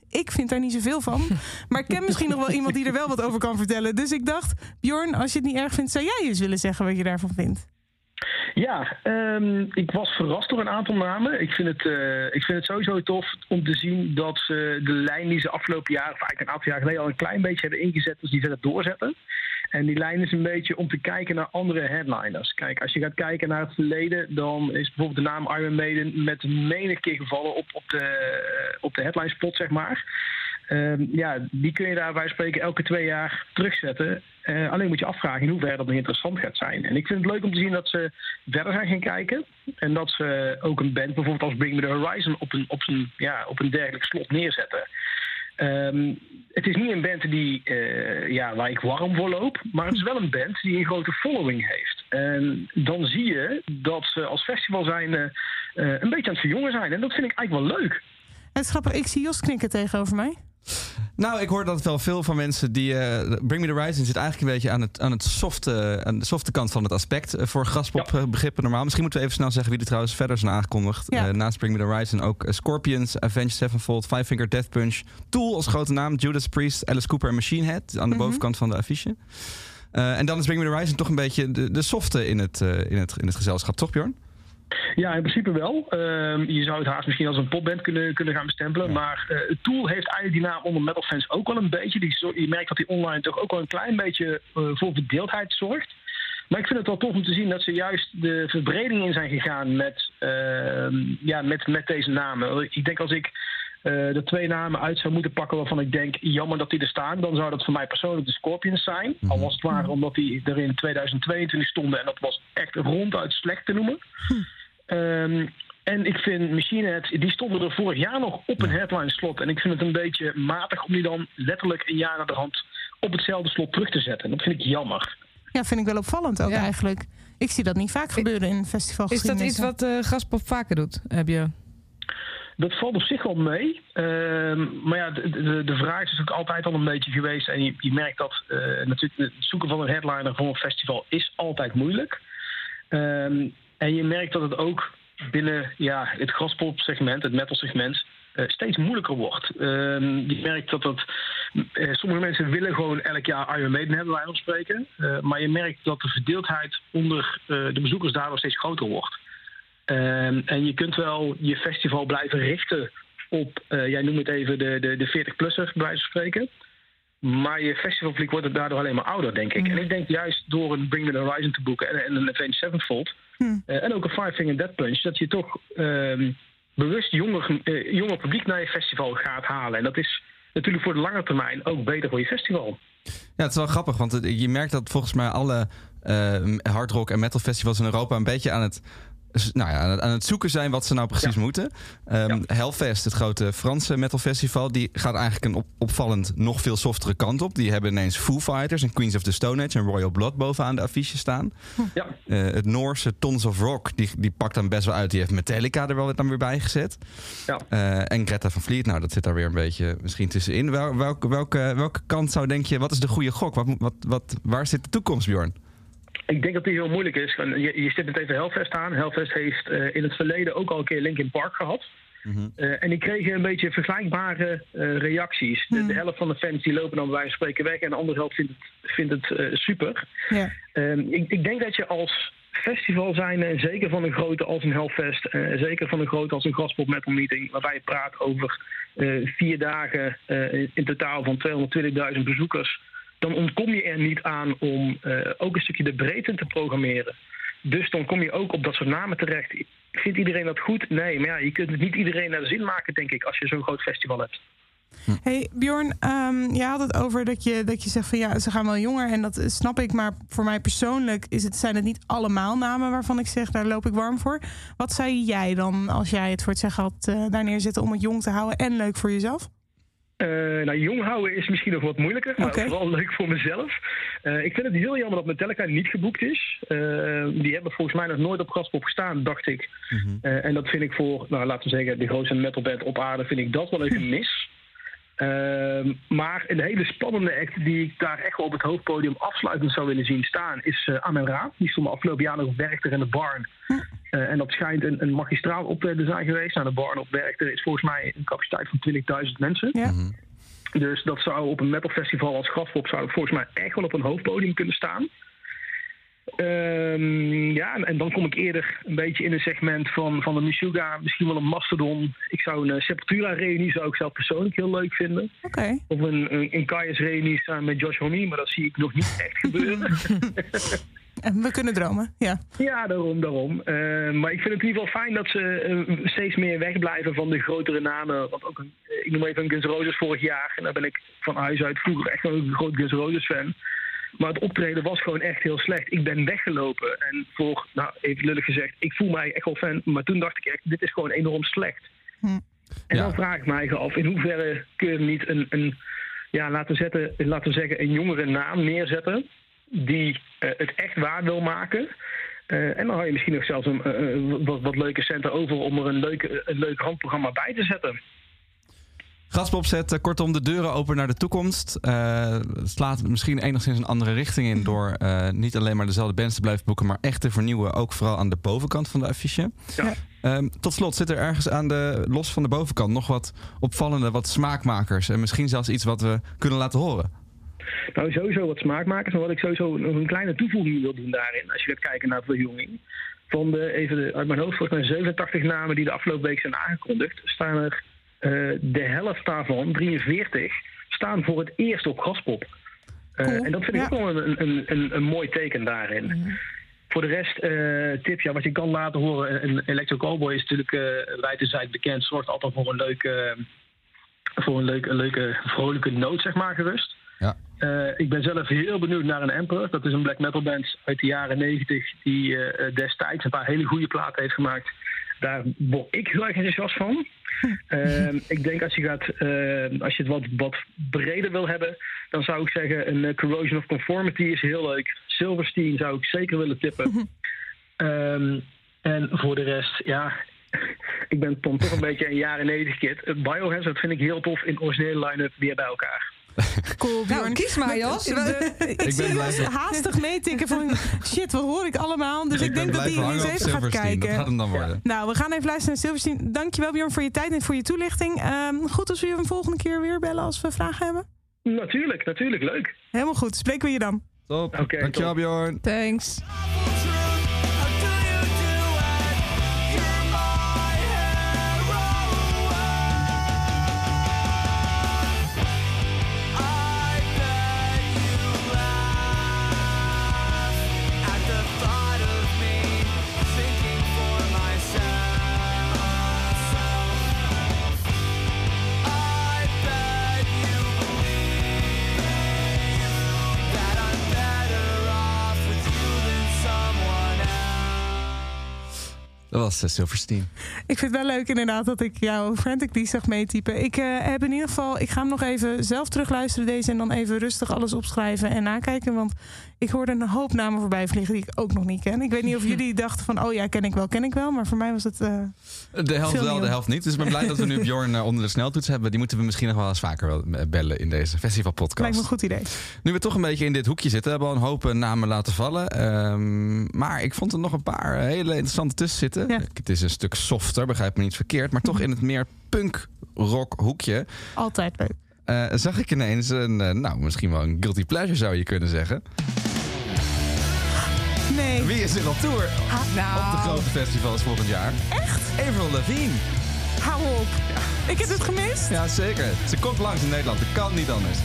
S5: ik vind daar niet zoveel van. [LAUGHS] Maar ik ken misschien nog wel iemand die er wel wat over kan vertellen. Dus ik dacht, Bjorn, als je het niet erg vindt, zou jij eens willen zeggen wat je daarvan vindt?
S8: Ja, ehm, ik was verrast door een aantal namen. Ik vind, het, eh, ik vind het sowieso tof om te zien dat ze de lijn die ze afgelopen jaar, of eigenlijk een aantal jaar geleden al een klein beetje hebben ingezet, dus die verder doorzetten. En die lijn is een beetje om te kijken naar andere headliners. Kijk, als je gaat kijken naar het verleden, dan is bijvoorbeeld de naam Iron Maiden met menig keer gevallen op, op, de, op de headline spot, zeg maar. Ehm, ja, die kun je daar bij spreken elke twee jaar terugzetten. Eh, alleen moet je afvragen in hoeverre dat nog interessant gaat zijn. En ik vind het leuk om te zien dat ze verder zijn gaan kijken. En dat ze ook een band bijvoorbeeld als Bring Me The Horizon op een, op een, ja, op een dergelijk slot neerzetten. Ehm, het is niet een band die, eh, ja, waar ik warm voor loop, maar het is wel een band die een grote following heeft. En dan zie je dat ze als festival zijn eh, een beetje aan het verjongen zijn. En dat vind ik eigenlijk wel leuk.
S5: Het is ik zie Jos knikken tegenover mij.
S4: Nou, ik hoor dat wel veel van mensen die... eh, Bring Me The Horizon zit eigenlijk een beetje aan, het, aan, het softe, aan de softe kant van het aspect. eh, voor graspop begrippen normaal. Misschien moeten we even snel zeggen wie er trouwens verder zijn aangekondigd.
S5: Ja.
S4: Eh, naast Bring Me The Horizon ook Scorpions, Avenged Sevenfold, Five Finger Death Punch. Tool als grote naam, Judas Priest, Alice Cooper en Machine Head. Aan de
S5: Mhm.
S4: bovenkant van de affiche. En dan is Bring Me The Horizon toch een beetje de, de softe in het, in, het, in het gezelschap, toch Bjorn?
S8: Ja, in principe wel. Ehm, je zou het haast misschien als een popband kunnen, kunnen gaan bestempelen. Maar eh Tool heeft eigenlijk die naam onder metalfans ook wel een beetje. Die, je merkt dat hij online toch ook wel een klein beetje eh, voor verdeeldheid zorgt. Maar ik vind het wel tof om te zien dat ze juist de verbreding in zijn gegaan met, ehm, ja, met, met deze namen. Ik denk als ik eh, er twee namen uit zou moeten pakken waarvan ik denk, jammer dat die er staan, dan zou dat voor mij persoonlijk de Scorpions zijn. Al was het waar omdat die er in 2022 stonden en dat was echt ronduit slecht te noemen. Ehm, en ik vind Machine Head, die stonden er vorig jaar nog op een headline slot. En ik vind het een beetje matig om die dan letterlijk een jaar naar de hand op hetzelfde slot terug te zetten. En dat vind ik jammer.
S5: Ja, vind ik wel opvallend ook
S2: Ja.
S5: eigenlijk. Ik zie dat niet vaak gebeuren in festival.
S2: Is dat iets wat eh Graspop vaker doet? Heb je...
S8: Dat valt op zich wel mee. Ehm, maar ja, de, de, de vraag is natuurlijk altijd al een beetje geweest. En je, je merkt dat eh, natuurlijk het zoeken van een headliner voor een festival is altijd moeilijk. Ehm, en je merkt dat het ook binnen ja, het graspop segment, het metal segment, eh, steeds moeilijker wordt. Ehm, je merkt dat dat. eh, sommige mensen willen gewoon elk jaar Iron Maiden hebben, wij van spreken. Eh, maar je merkt dat de verdeeldheid onder de bezoekers daardoor steeds groter wordt. Ehm, en je kunt wel je festival blijven richten op, jij noemt het even de, de, de 40-plusser, bij wijze van spreken. Maar je festivalpubliek wordt daardoor alleen maar ouder, denk ik. En ik denk juist door een Bring Me The Horizon te boeken en, en een Avenged Sevenfold... eh, en ook een Five Finger Death Punch... dat je toch ehm, bewust jonger, eh, jonger publiek naar je festival gaat halen. En dat is natuurlijk voor de lange termijn ook beter voor je festival.
S4: Ja, het is wel grappig, want het- je merkt dat volgens mij alle eh hardrock en metal festivals in Europa een beetje aan het, nou ja, aan het, zoeken zijn wat ze nou precies moeten. Ehm, Hellfest, het grote Franse metal festival, die gaat eigenlijk een op- opvallend nog veel softere kant op. Die hebben ineens Foo Fighters en Queens of the Stone Age en Royal Blood bovenaan de affiche staan.
S8: Ja.
S4: Eh, het Noorse Tons of Rock, die, die pakt dan best wel uit. Die heeft Metallica er wel dan weer bij gezet.
S8: Ja.
S4: Eh, en Greta van Vliet, nou, dat zit daar weer een beetje misschien tussenin. Wel, welke, welke, welke kant zou denk je, wat is de goede gok? Wat, wat, wat, waar zit de toekomst, Bjorn?
S8: Ik denk dat die heel moeilijk is. Je, je zit het even Hellfest aan. Hellfest heeft eh, in het verleden ook al een keer Linkin Park gehad. Eh, en die kregen een beetje vergelijkbare eh, reacties. De, de helft van de fans die lopen dan bij wijze van spreken weg... en de andere helft vindt het, vindt het super.
S5: Ja.
S8: Ehm, ik, ik denk dat je als festival zijn, zeker van een grote als een Hellfest... zeker van een grote als een Graspop Metal Meeting... waarbij je praat over vier dagen in totaal van 220.000 bezoekers... dan ontkom je er niet aan om eh, ook een stukje de breedte te programmeren. Dus dan kom je ook op dat soort namen terecht. Vindt iedereen dat goed? Nee, maar ja, je kunt het niet iedereen naar de zin maken, denk ik... als je zo'n groot festival hebt.
S5: Hey Bjorn, ehm je had het over dat je, dat je zegt van ja, ze gaan wel jonger en dat snap ik. Maar voor mij persoonlijk is het, zijn het niet allemaal namen waarvan ik zeg, daar loop ik warm voor. Wat zei jij dan als jij het voor het zeggen had eh, daar neerzetten om het jong te houden en leuk voor jezelf?
S8: Eh, nou, jong houden is misschien nog wat moeilijker, maar
S5: Oké.
S8: vooral leuk voor mezelf. Eh, ik vind het heel jammer dat Metallica niet geboekt is. Eh, die hebben volgens mij nog nooit op Graspop gestaan, dacht ik. Eh, en dat vind ik voor, nou, laten we zeggen, de grootste metalband op aarde, vind ik dat wel even [LAUGHS] mis. Ehm, maar een hele spannende act die ik daar echt wel op het hoofdpodium afsluitend zou willen zien staan, is uh, Amen Ra. Die stond afgelopen jaar nog op Werchter in de Barn. Eh, en dat schijnt een, een magistraal optreden te zijn geweest. Nou, de Barn op Werchter is volgens mij een capaciteit van 20.000 mensen.
S5: Ja.
S8: Dus dat zou op een metalfestival als Graspop zou ik volgens mij echt wel op een hoofdpodium kunnen staan. Ehm, ja, en, en dan kom ik eerder een beetje in een segment van, van de Meshuggah, misschien wel een Mastodon. Ik zou een eh, Sepultura-reunie zou ik zelf persoonlijk heel leuk vinden.
S5: Oké.
S8: Of een, een, een Kaius-reunie samen met Josh Homme, maar dat zie ik nog niet echt gebeuren. [LAUGHS]
S5: En we kunnen dromen, ja.
S8: Ja, daarom, daarom. Eh, maar ik vind het in ieder geval fijn dat ze eh, steeds meer wegblijven van de grotere namen. Want ook een, eh, ik noem even een Guns Roses vorig jaar. En daar ben ik van huis uit vroeger echt wel een groot Guns Roses fan. Maar het optreden was gewoon echt heel slecht. Ik ben weggelopen. En voor, nou, even lullig gezegd, ik voel mij echt wel fan. Maar toen dacht ik echt, dit is gewoon enorm slecht.
S5: Hm.
S8: En
S4: Ja.
S8: dan vraag ik mij af, in hoeverre kun je niet een, een ja, laten, zetten, laten we zeggen, een jongere naam neerzetten die eh, het echt waar wil maken. Eh, en dan hou je misschien nog zelfs een, eh, wat, wat leuke centen over om er een, leuke, een leuk randprogramma bij te zetten.
S4: Gaspop zet kortom de deuren open naar de toekomst. Eh, het slaat misschien enigszins een andere richting in door eh, niet alleen maar dezelfde bands te blijven boeken, maar echt te vernieuwen, ook vooral aan de bovenkant van de affiche.
S8: Ja.
S4: Ehm, tot slot zit er ergens aan de, los van de bovenkant nog wat opvallende, wat smaakmakers en misschien zelfs iets wat we kunnen laten horen.
S8: Nou, sowieso wat smaakmakers. Maar wat ik sowieso nog een kleine toevoeging wil doen daarin, als je gaat kijken naar verjonging. Van de, even de, uit mijn hoofd, volgens mij 87 namen die de afgelopen week zijn aangekondigd, staan er de helft daarvan, 43, staan voor het eerst op Graspop. Eh,
S5: Cool,
S8: En dat vind ik
S5: ja.
S8: ook wel een, een, een, een mooi teken daarin. Voor de rest, eh tips, ja, wat je kan laten horen. Een Electro Cowboy is natuurlijk uh, wijd bekend. Zorgt altijd voor een leuke, voor een leuke, een leuke vrolijke noot, zeg maar, gerust.
S4: Ja.
S8: Eh, ik ben zelf heel benieuwd naar een Emperor. Dat is een black metal band uit de jaren 90 die eh, eh, destijds een paar hele goede platen heeft gemaakt. Daar word ik heel erg enthousiast van. [LAUGHS] Ehm, ik denk als je, gaat, eh, als je het wat, wat breder wil hebben, dan zou ik zeggen een eh, Corrosion of Conformity is heel leuk. Silverstein zou ik zeker willen tippen. [LAUGHS] Ehm, en voor de rest, ja, ik ben Tom toch een beetje een jaren 90 kid. Biohazard vind ik heel tof in originele line-up weer bij elkaar.
S5: Cool,
S2: Nou,
S5: Bjorn.
S2: kies maar, Jos.
S5: De- ik
S4: ben
S5: zie
S4: blij
S5: Jos haastig meetikken van [LAUGHS] shit, wat hoor ik allemaal? Dus ik, denk dat hij eens even gaat kijken.
S4: Dat gaat hem dan worden.
S5: Nou, we gaan even luisteren naar Silverstein. Dankjewel Bjorn voor je tijd en voor je toelichting. Ehm, goed als we je een volgende keer weer bellen als we vragen hebben.
S8: Natuurlijk, natuurlijk, leuk.
S5: Helemaal goed. Spreken we je dan.
S4: Top.
S8: Oké,
S4: Dankjewel,
S8: top.
S4: Bjorn.
S2: Thanks.
S4: Dat was uh, Silverstein.
S5: Ik vind het wel leuk inderdaad dat ik jou frantically zag meetypen. Ik eh, heb in ieder geval, ik ga hem nog even zelf terugluisteren deze en dan even rustig alles opschrijven en nakijken. Want ik hoorde een hoop namen voorbij vliegen die ik ook nog niet ken. Ik weet niet of jullie [LAUGHS] dachten van, oh ja, ken ik wel, ken ik wel. Maar voor mij was het... eh,
S4: De helft wel, de helft niet. Dus ik ben blij dat we nu [LAUGHS] Bjorn eh, onder de sneltoets hebben. Die moeten we misschien nog wel eens vaker wel, eh, bellen in deze festivalpodcast.
S5: lijkt me een goed idee.
S4: Nu we toch een beetje in dit hoekje zitten, hebben we al een hoop eh, namen laten vallen. Ehm, maar ik vond er nog een paar hele interessante tussen zitten.
S5: Ja.
S4: Het is een stuk softer, begrijp me niet verkeerd. Maar toch in het meer punk-rock hoekje
S5: Altijd leuk.
S4: eh, zag ik ineens een, eh, nou misschien wel een guilty pleasure zou je kunnen zeggen.
S5: Nee.
S4: Wie is er op tour
S2: Nou,
S4: op de grote festivals volgend jaar? Echt? Avril Lavigne.
S5: Hou op. Ik heb het gemist.
S4: Ja, zeker. Ze komt langs in Nederland. Dat kan niet anders.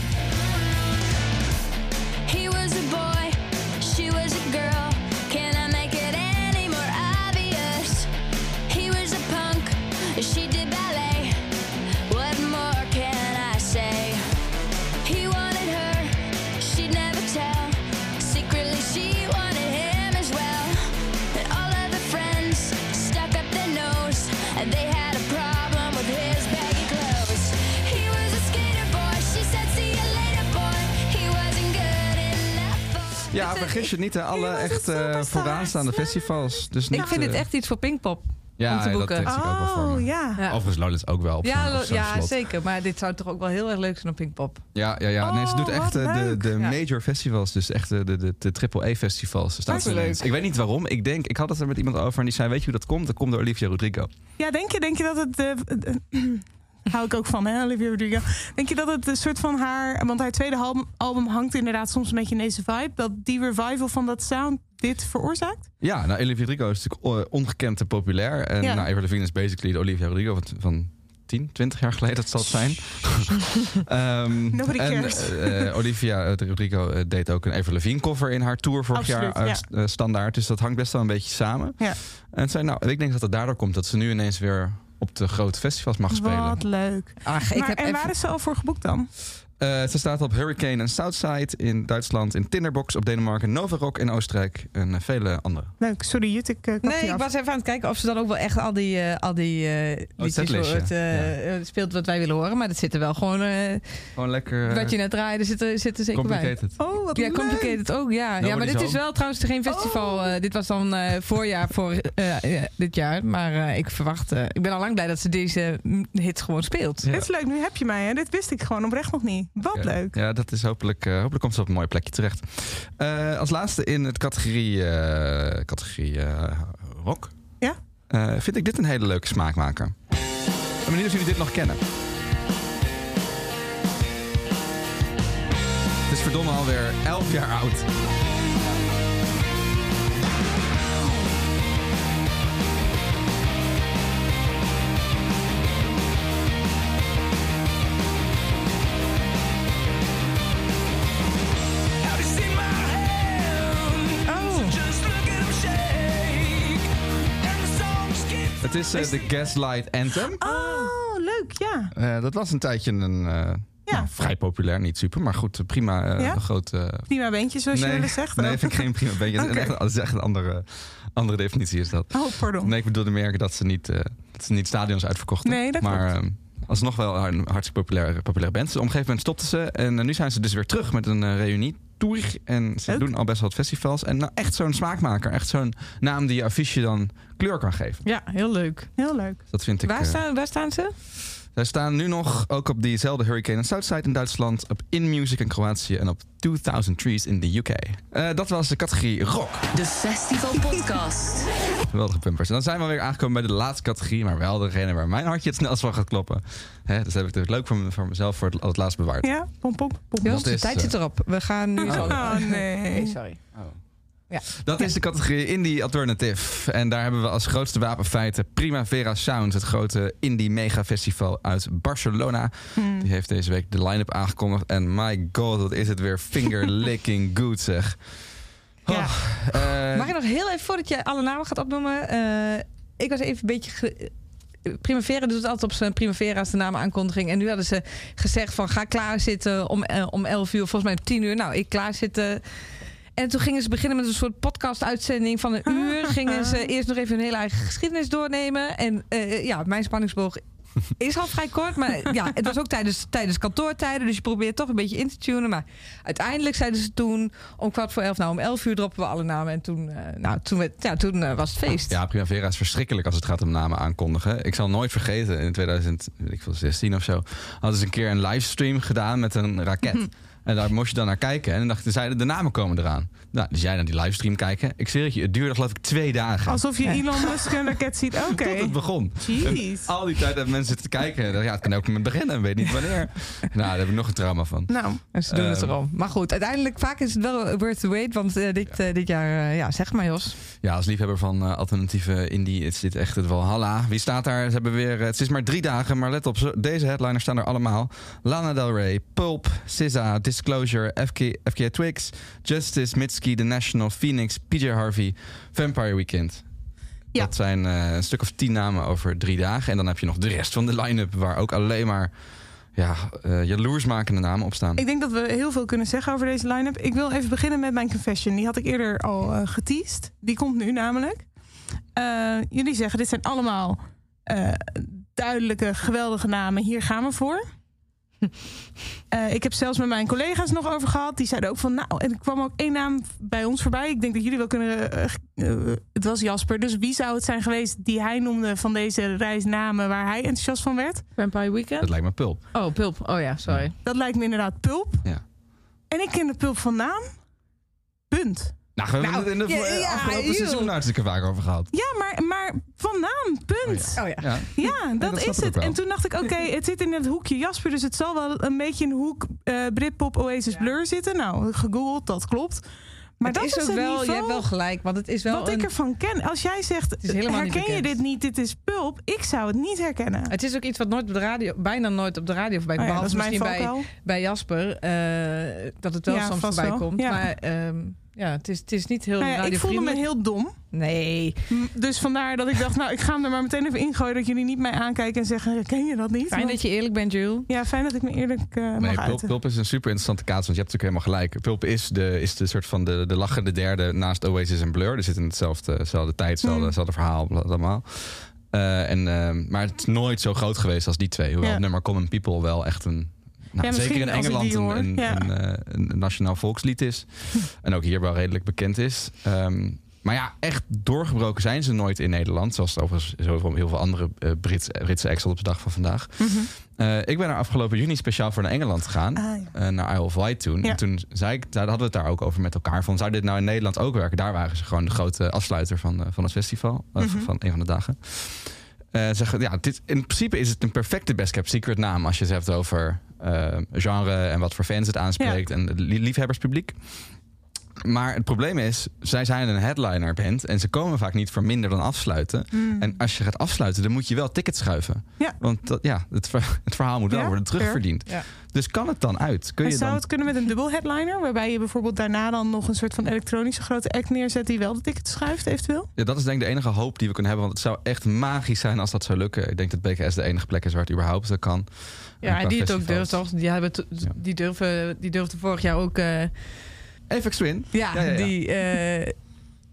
S4: Ja, vergis je niet, hè, alle echt eh,
S5: superstar.
S4: vooraanstaande festivals. Dus niet,
S2: ik vind
S4: eh,
S2: dit echt iets voor Pinkpop.
S4: ja,
S2: om te
S4: dat
S2: boeken.
S4: denk ik ook wel voor
S5: Oh
S4: me.
S5: ja.
S2: Ja.
S4: Overigens Lowlands ook wel op
S2: Ja,
S4: op
S2: ja
S4: slot.
S2: zeker. Maar dit zou toch ook wel heel erg leuk zijn op Pinkpop.
S4: Ja, ja, ja. nee, ze
S5: Oh,
S4: doet echt eh, de,
S5: leuk.
S4: de
S2: Ja.
S4: major festivals, dus echt de, de, de, de triple-E-festivals. staat ineens. Ik weet niet waarom. Ik denk, ik had het er met iemand over en die zei, weet je hoe dat komt? Dat komt door Olivia Rodrigo.
S5: Ja, denk je, denk je dat het. eh, eh, hou ik ook van, hè, Olivia Rodrigo. Denk je dat het een soort van haar. Want haar tweede album, album hangt inderdaad soms een beetje in deze vibe. Dat die revival van dat sound dit veroorzaakt?
S4: Ja, nou, Olivia Rodrigo is natuurlijk eh, ongekend en populair. En
S5: Ja.
S4: nou, Avril Lavigne is basically de Olivia Rodrigo van, van 10, 20 jaar geleden, dat zal het zijn. [LAUGHS] Ehm,
S5: Nobody
S4: en
S5: cares.
S4: eh, Olivia eh, Rodrigo deed ook een Avril Lavigne cover in haar tour vorig
S5: Absoluut,
S4: jaar
S5: ja.
S4: st- standaard. Dus dat hangt best wel een beetje samen.
S5: Ja.
S4: En zei, nou, ik denk dat het daardoor komt dat ze nu ineens weer op de grote festivals mag spelen.
S5: Wat leuk.
S2: Ach, ik
S5: maar,
S2: heb
S5: en
S2: even-
S5: waar is ze al voor geboekt dan?
S4: Eh, ze staat op Hurricane en Southside in Duitsland, in Tinderbox op Denemarken, Nova Rock in Oostenrijk en eh, vele andere.
S5: Leuk, sorry Jut, ik uh,
S2: Nee, ik was even aan het kijken of ze dan ook wel echt al die, eh, al die eh het, eh, eh, speelt wat wij willen horen. Maar dat zit er wel gewoon, eh,
S4: Gewoon lekker eh,
S2: wat je net draaide, zit er, zit er zeker bij.
S4: complicated.
S5: Oh, wat
S2: Ja,
S5: leuk.
S2: complicated ook, ja. ja maar dit is wel trouwens geen festival. eh, dit was dan eh, voorjaar voor eh, eh, dit jaar. Maar eh, ik verwacht... eh, ik ben al lang blij dat ze deze mm, hits gewoon speelt.
S4: Ja.
S5: Dit is leuk, nu heb je mij. Hè? Dit wist ik gewoon oprecht nog niet. Wat leuk.
S4: Ja, dat is hopelijk, eh, hopelijk komt ze op een mooi plekje terecht. Eh, als laatste in het categorie, eh, categorie rock.
S5: Ja?
S4: Vind ik dit een hele leuke smaakmaker. Ik ben benieuwd of jullie dit nog kennen. Het is verdomme alweer 11 jaar oud. Het is eh, de Gaslight Anthem.
S5: oh leuk. ja.
S4: Eh, dat was een tijdje een... eh,
S5: Ja.
S4: nou, vrij populair, niet super, maar goed, prima. eh,
S5: Ja?
S4: een groot, eh,
S5: Prima beentje, zoals je
S4: nee,
S5: eens zegt.
S4: nee, vind ik geen prima [LAUGHS] is
S5: Oké.
S4: echt- Dat is echt een andere, andere definitie is dat.
S5: Oh, pardon.
S4: Nee, ik bedoelde merken dat ze niet, dat ze niet stadions uitverkochten.
S5: Nee, dat
S4: maar
S5: klopt.
S4: Alsnog wel een hartstikke populaire, populaire band. Dus op een gegeven moment stopten ze. En eh, nu zijn ze dus weer terug met een eh reunie tour. En ze
S5: Leuk.
S4: doen al best wel wat festivals. En nou, echt zo'n smaakmaker. Echt zo'n naam die je affiche dan kleur kan geven.
S2: Ja, heel leuk.
S5: Heel leuk.
S4: Dat vind ik...
S2: Waar,
S4: eh,
S2: staan, waar staan ze?
S4: Zij staan nu nog ook op diezelfde Hurricane in Southside in Duitsland. Op In Music in Kroatië. En op 2000 Trees in de UK. Eh, dat was de categorie rock.
S3: De Festival Podcast.
S4: Geweldige pumpers. En dan zijn we weer aangekomen bij de laatste categorie, maar wel degene waar mijn hartje het snelst van gaat kloppen. Hè, dus heb ik het leuk voor, me- voor mezelf voor het, als het laatst bewaard.
S5: Ja, pom, pom, pom.
S2: De tijd
S4: eh,
S2: zit erop. We gaan nu...
S4: Oh.
S5: Oh, nee.
S2: sorry.
S4: Dat is de categorie Indie Alternative. En daar hebben we als grootste wapenfeiten Primavera Sound, het grote indie mega festival uit Barcelona.
S5: Hmm.
S4: Die heeft deze week de line-up aangekondigd. En my god, wat is het weer finger licking [LAUGHS] good zeg.
S5: Ja.
S4: Oh, eh,
S2: Mag ik nog heel even, voordat je alle namen gaat opnoemen... eh, ik was even een beetje... ge- Primavera doet het altijd op zijn Primavera's de namen aankondiging. En nu hadden ze gezegd van ga klaarzitten om, eh, om 11 uur, volgens mij om 10 uur. Nou, ik klaarzitten. En toen gingen ze beginnen met een soort podcast-uitzending van een uur. Gingen ze eerst nog even hun hele eigen geschiedenis doornemen. En eh, ja, mijn spanningsboog is al vrij kort. Maar ja, het was ook tijdens, tijdens kantoortijden. Dus je probeert toch een beetje in te tunen. Maar uiteindelijk zeiden ze toen om kwart voor elf. Nou, om elf uur droppen we alle namen. En toen, eh, nou, toen, ja, toen eh, was het feest.
S4: Ja, Primavera is verschrikkelijk als het gaat om namen aankondigen. Ik zal nooit vergeten, in 2016 of zo... hadden ze een keer een livestream gedaan met een raket. En daar moest je dan naar kijken. En dan dachten zeiden de namen komen eraan. Nou, dus jij naar die livestream kijken. Ik zweer het je, het duurde geloof ik twee dagen.
S5: Alsof je Elon Musk een raket ziet. Oké.
S4: Tot het begon.
S5: Jeez.
S4: En al die tijd hebben mensen zitten kijken. Ja, het kan ook met beginnen, weet niet wanneer. [LAUGHS] nou, daar heb ik nog een trauma van.
S5: Nou,
S2: En ze doen het
S4: Ehm.
S2: erom. Maar goed, uiteindelijk vaak is het wel worth the wait. Want eh, dit, eh, dit jaar, eh, ja, zeg maar Jos.
S4: Ja, als liefhebber van alternatieve indie is dit echt het Valhalla. Wie staat daar? Ze hebben weer, het is maar drie dagen, maar let op, deze headliners staan er allemaal. Lana Del Rey, Pulp, SZA, Disclosure, FK, FKA Twigs, Justice, Mitski, The National, Phoenix, PJ Harvey, Vampire Weekend.
S5: Ja.
S4: Dat zijn eh, een stuk of tien namen over drie dagen. En dan heb je nog de rest van de line-up waar ook alleen maar ja, eh jaloersmakende namen op staan.
S5: ik denk dat we heel veel kunnen zeggen over deze line-up. Ik wil even beginnen met mijn confession. Die had ik eerder al eh geteased. Die komt nu namelijk. Jullie zeggen, dit zijn allemaal duidelijke, geweldige namen. Hier gaan we voor. [LAUGHS] Eh, ik heb zelfs met mijn collega's nog over gehad. Die zeiden ook van, nou, en er kwam ook één naam bij ons voorbij. Ik denk dat jullie wel kunnen. eh, eh, het was Jasper. Dus wie zou het zijn geweest die hij noemde van deze reisnamen waar hij enthousiast van werd?
S2: Vampire Weekend?
S4: Dat lijkt me Pulp.
S2: Oh, Pulp. Oh ja, sorry.
S5: Dat lijkt me inderdaad Pulp.
S4: Ja.
S5: En ik ken de Pulp van naam. Punt.
S4: Nou, we hebben
S2: Nou,
S4: het in de
S2: ja, ja,
S4: afgelopen seizoen hartstikke vaak over gehad.
S5: Ja, maar, maar van naam. Punt.
S2: Oh ja.
S4: Ja.
S5: Ja, dat, is het. En toen dacht ik, oké, het zit in het hoekje Jasper. Dus het zal wel een beetje in de hoek eh Britpop Oasis Blur zitten. Nou, gegoogeld, dat klopt. Maar
S2: het
S5: dat
S2: is ook wel, je hebt wel gelijk, want het is wel
S5: wat
S2: een,
S5: ik ervan ken. Als jij zegt, herken je dit niet, dit is Pulp. Ik zou het niet herkennen.
S2: Het is ook iets wat nooit op de radio, bijna nooit op de radio voorbij komt.
S5: Oh ja,
S2: behalve misschien bij, bij Jasper, eh, dat het wel
S5: Ja,
S2: soms
S5: vast
S2: voorbij
S5: wel.
S2: komt.
S5: Ja.
S2: Maar ehm, ja, het is, het is niet heel
S5: Nou ja, ik voelde me heel dom.
S2: Nee,
S5: Dus vandaar dat ik dacht, nou, ik ga hem er maar meteen even ingooien... dat jullie niet mij aankijken en zeggen, ken je dat niet?
S2: fijn
S5: Want-
S2: dat je eerlijk bent, Jules.
S5: Ja, fijn dat ik me eerlijk eh mag
S4: Nee, Pulp,
S5: uiten.
S4: Pulp is een super interessante kaats, want je hebt natuurlijk helemaal gelijk. Pulp is de, is de soort van de, de lachende derde naast Oasis en Blur. Er zit in hetzelfde, dezelfde tijd, hetzelfde, hetzelfde verhaal, allemaal. Eh, en, ehm, maar het is nooit zo groot geweest als die twee. Hoewel
S5: Ja.
S4: het nummer Common People wel echt een... Nou,
S5: Ja,
S4: zeker in Engeland een, een,
S5: Ja.
S4: een, eh, een nationaal volkslied is. en ook hier wel redelijk bekend is. Ehm, maar ja, echt doorgebroken zijn ze nooit in Nederland. Zoals overigens zoveel, heel veel andere eh, Brits, Britse acts op de dag van vandaag.
S5: Mhm.
S4: Eh, ik ben er afgelopen juni speciaal voor naar Engeland gegaan.
S5: Ah, ja.
S4: naar Isle of Wight toen.
S5: Ja.
S4: En toen zei ik, daar hadden we het daar ook over met elkaar. Van, zou dit nou in Nederland ook werken? Daar waren ze gewoon de grote afsluiter van, van het festival.
S5: Mhm.
S4: van een van de dagen. Zeggen, ja, dit, in principe is het een perfecte Best Kept Secret naam. Als je het hebt over genre en wat voor fans het aanspreekt. En het lie- liefhebberspubliek. Maar het probleem is, zij zijn een headliner band en ze komen vaak niet voor minder dan afsluiten.
S5: Hmm.
S4: En als je gaat afsluiten, dan moet je wel tickets schuiven.
S5: Ja.
S4: Want dat, ja, het, ver- [LAUGHS] het verhaal moet wel
S5: Ja,
S4: worden terugverdiend.
S2: Ja.
S4: Dus kan het dan uit? Kun je
S5: zou
S4: dan...
S5: het kunnen met een dubbel headliner? Waarbij je bijvoorbeeld daarna dan nog een soort van elektronische grote act neerzet die wel de tickets schuift, eventueel?
S4: Ja, dat is denk ik de enige hoop die we kunnen hebben. Want het zou echt magisch zijn als dat zou lukken. Ik denk dat BKS de enige plek is waar het überhaupt zo kan.
S2: Ja, en die het ook durft, toch? Die, hebben die, durven, die durfde vorig jaar ook... eh,
S4: Apex Twin.
S2: ja,
S4: Ja, ja, ja.
S2: die... eh,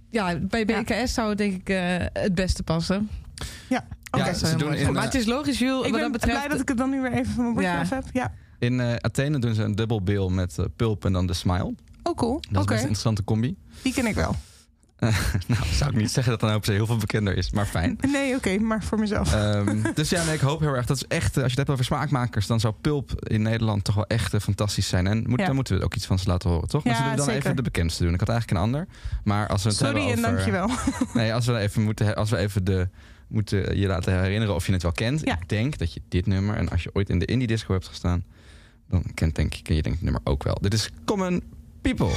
S2: ja, bij BKS zou het denk ik eh, het beste passen.
S5: Ja.
S2: Zijn. maar het is logisch, Jules,
S5: Ik
S2: wat
S5: ben
S2: dat betreft...
S5: blij dat ik het dan nu weer even van mijn bordje
S2: Ja.
S5: af heb. Ja.
S4: In eh, Athene doen ze een dubbel bill met Pulp en dan de Smile.
S5: Oh, cool.
S4: Dat is
S5: Oké,
S4: best een interessante combi.
S5: die ken ik wel. [LAUGHS]
S4: nou, zou ik niet zeggen dat dan op zich heel veel bekender is, maar fijn.
S5: Nee, oké, maar voor mezelf.
S4: Ehm, [LAUGHS] dus ja, nee, ik hoop heel erg. Dat is echt, eh, als je het hebt over smaakmakers, dan zou Pulp in Nederland toch wel echt eh, fantastisch zijn. En moet,
S5: Ja.
S4: daar moeten we ook iets van ze laten horen, toch? maar
S5: Ja,
S4: zullen we dan
S5: zeker.
S4: even de bekendste doen? Ik had eigenlijk een ander. Maar als we het
S5: Sorry en
S4: hebben over...
S5: dankjewel. [LAUGHS]
S4: Nee, als we even moeten, als we even de moeten je laten herinneren of je het wel kent.
S5: Ja.
S4: Ik denk dat je dit nummer en als je ooit in de indie disco hebt gestaan, dan kent denk ken je denk ik het nummer ook wel. Dit is Common People.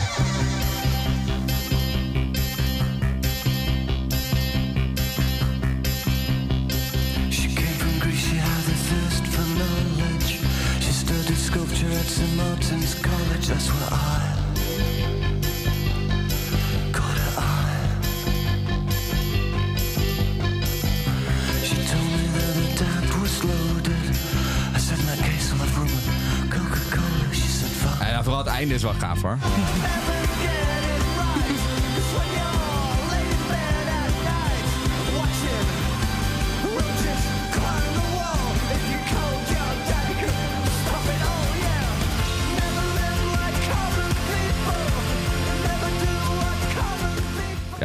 S9: St. Martin's College, that's where I caught her eye. She told me that her dad was loaded. I said, in that case, I'll have rum and Coca-Cola. She said, fine.
S4: Ja, ja, vooral het einde is wel gaaf hoor.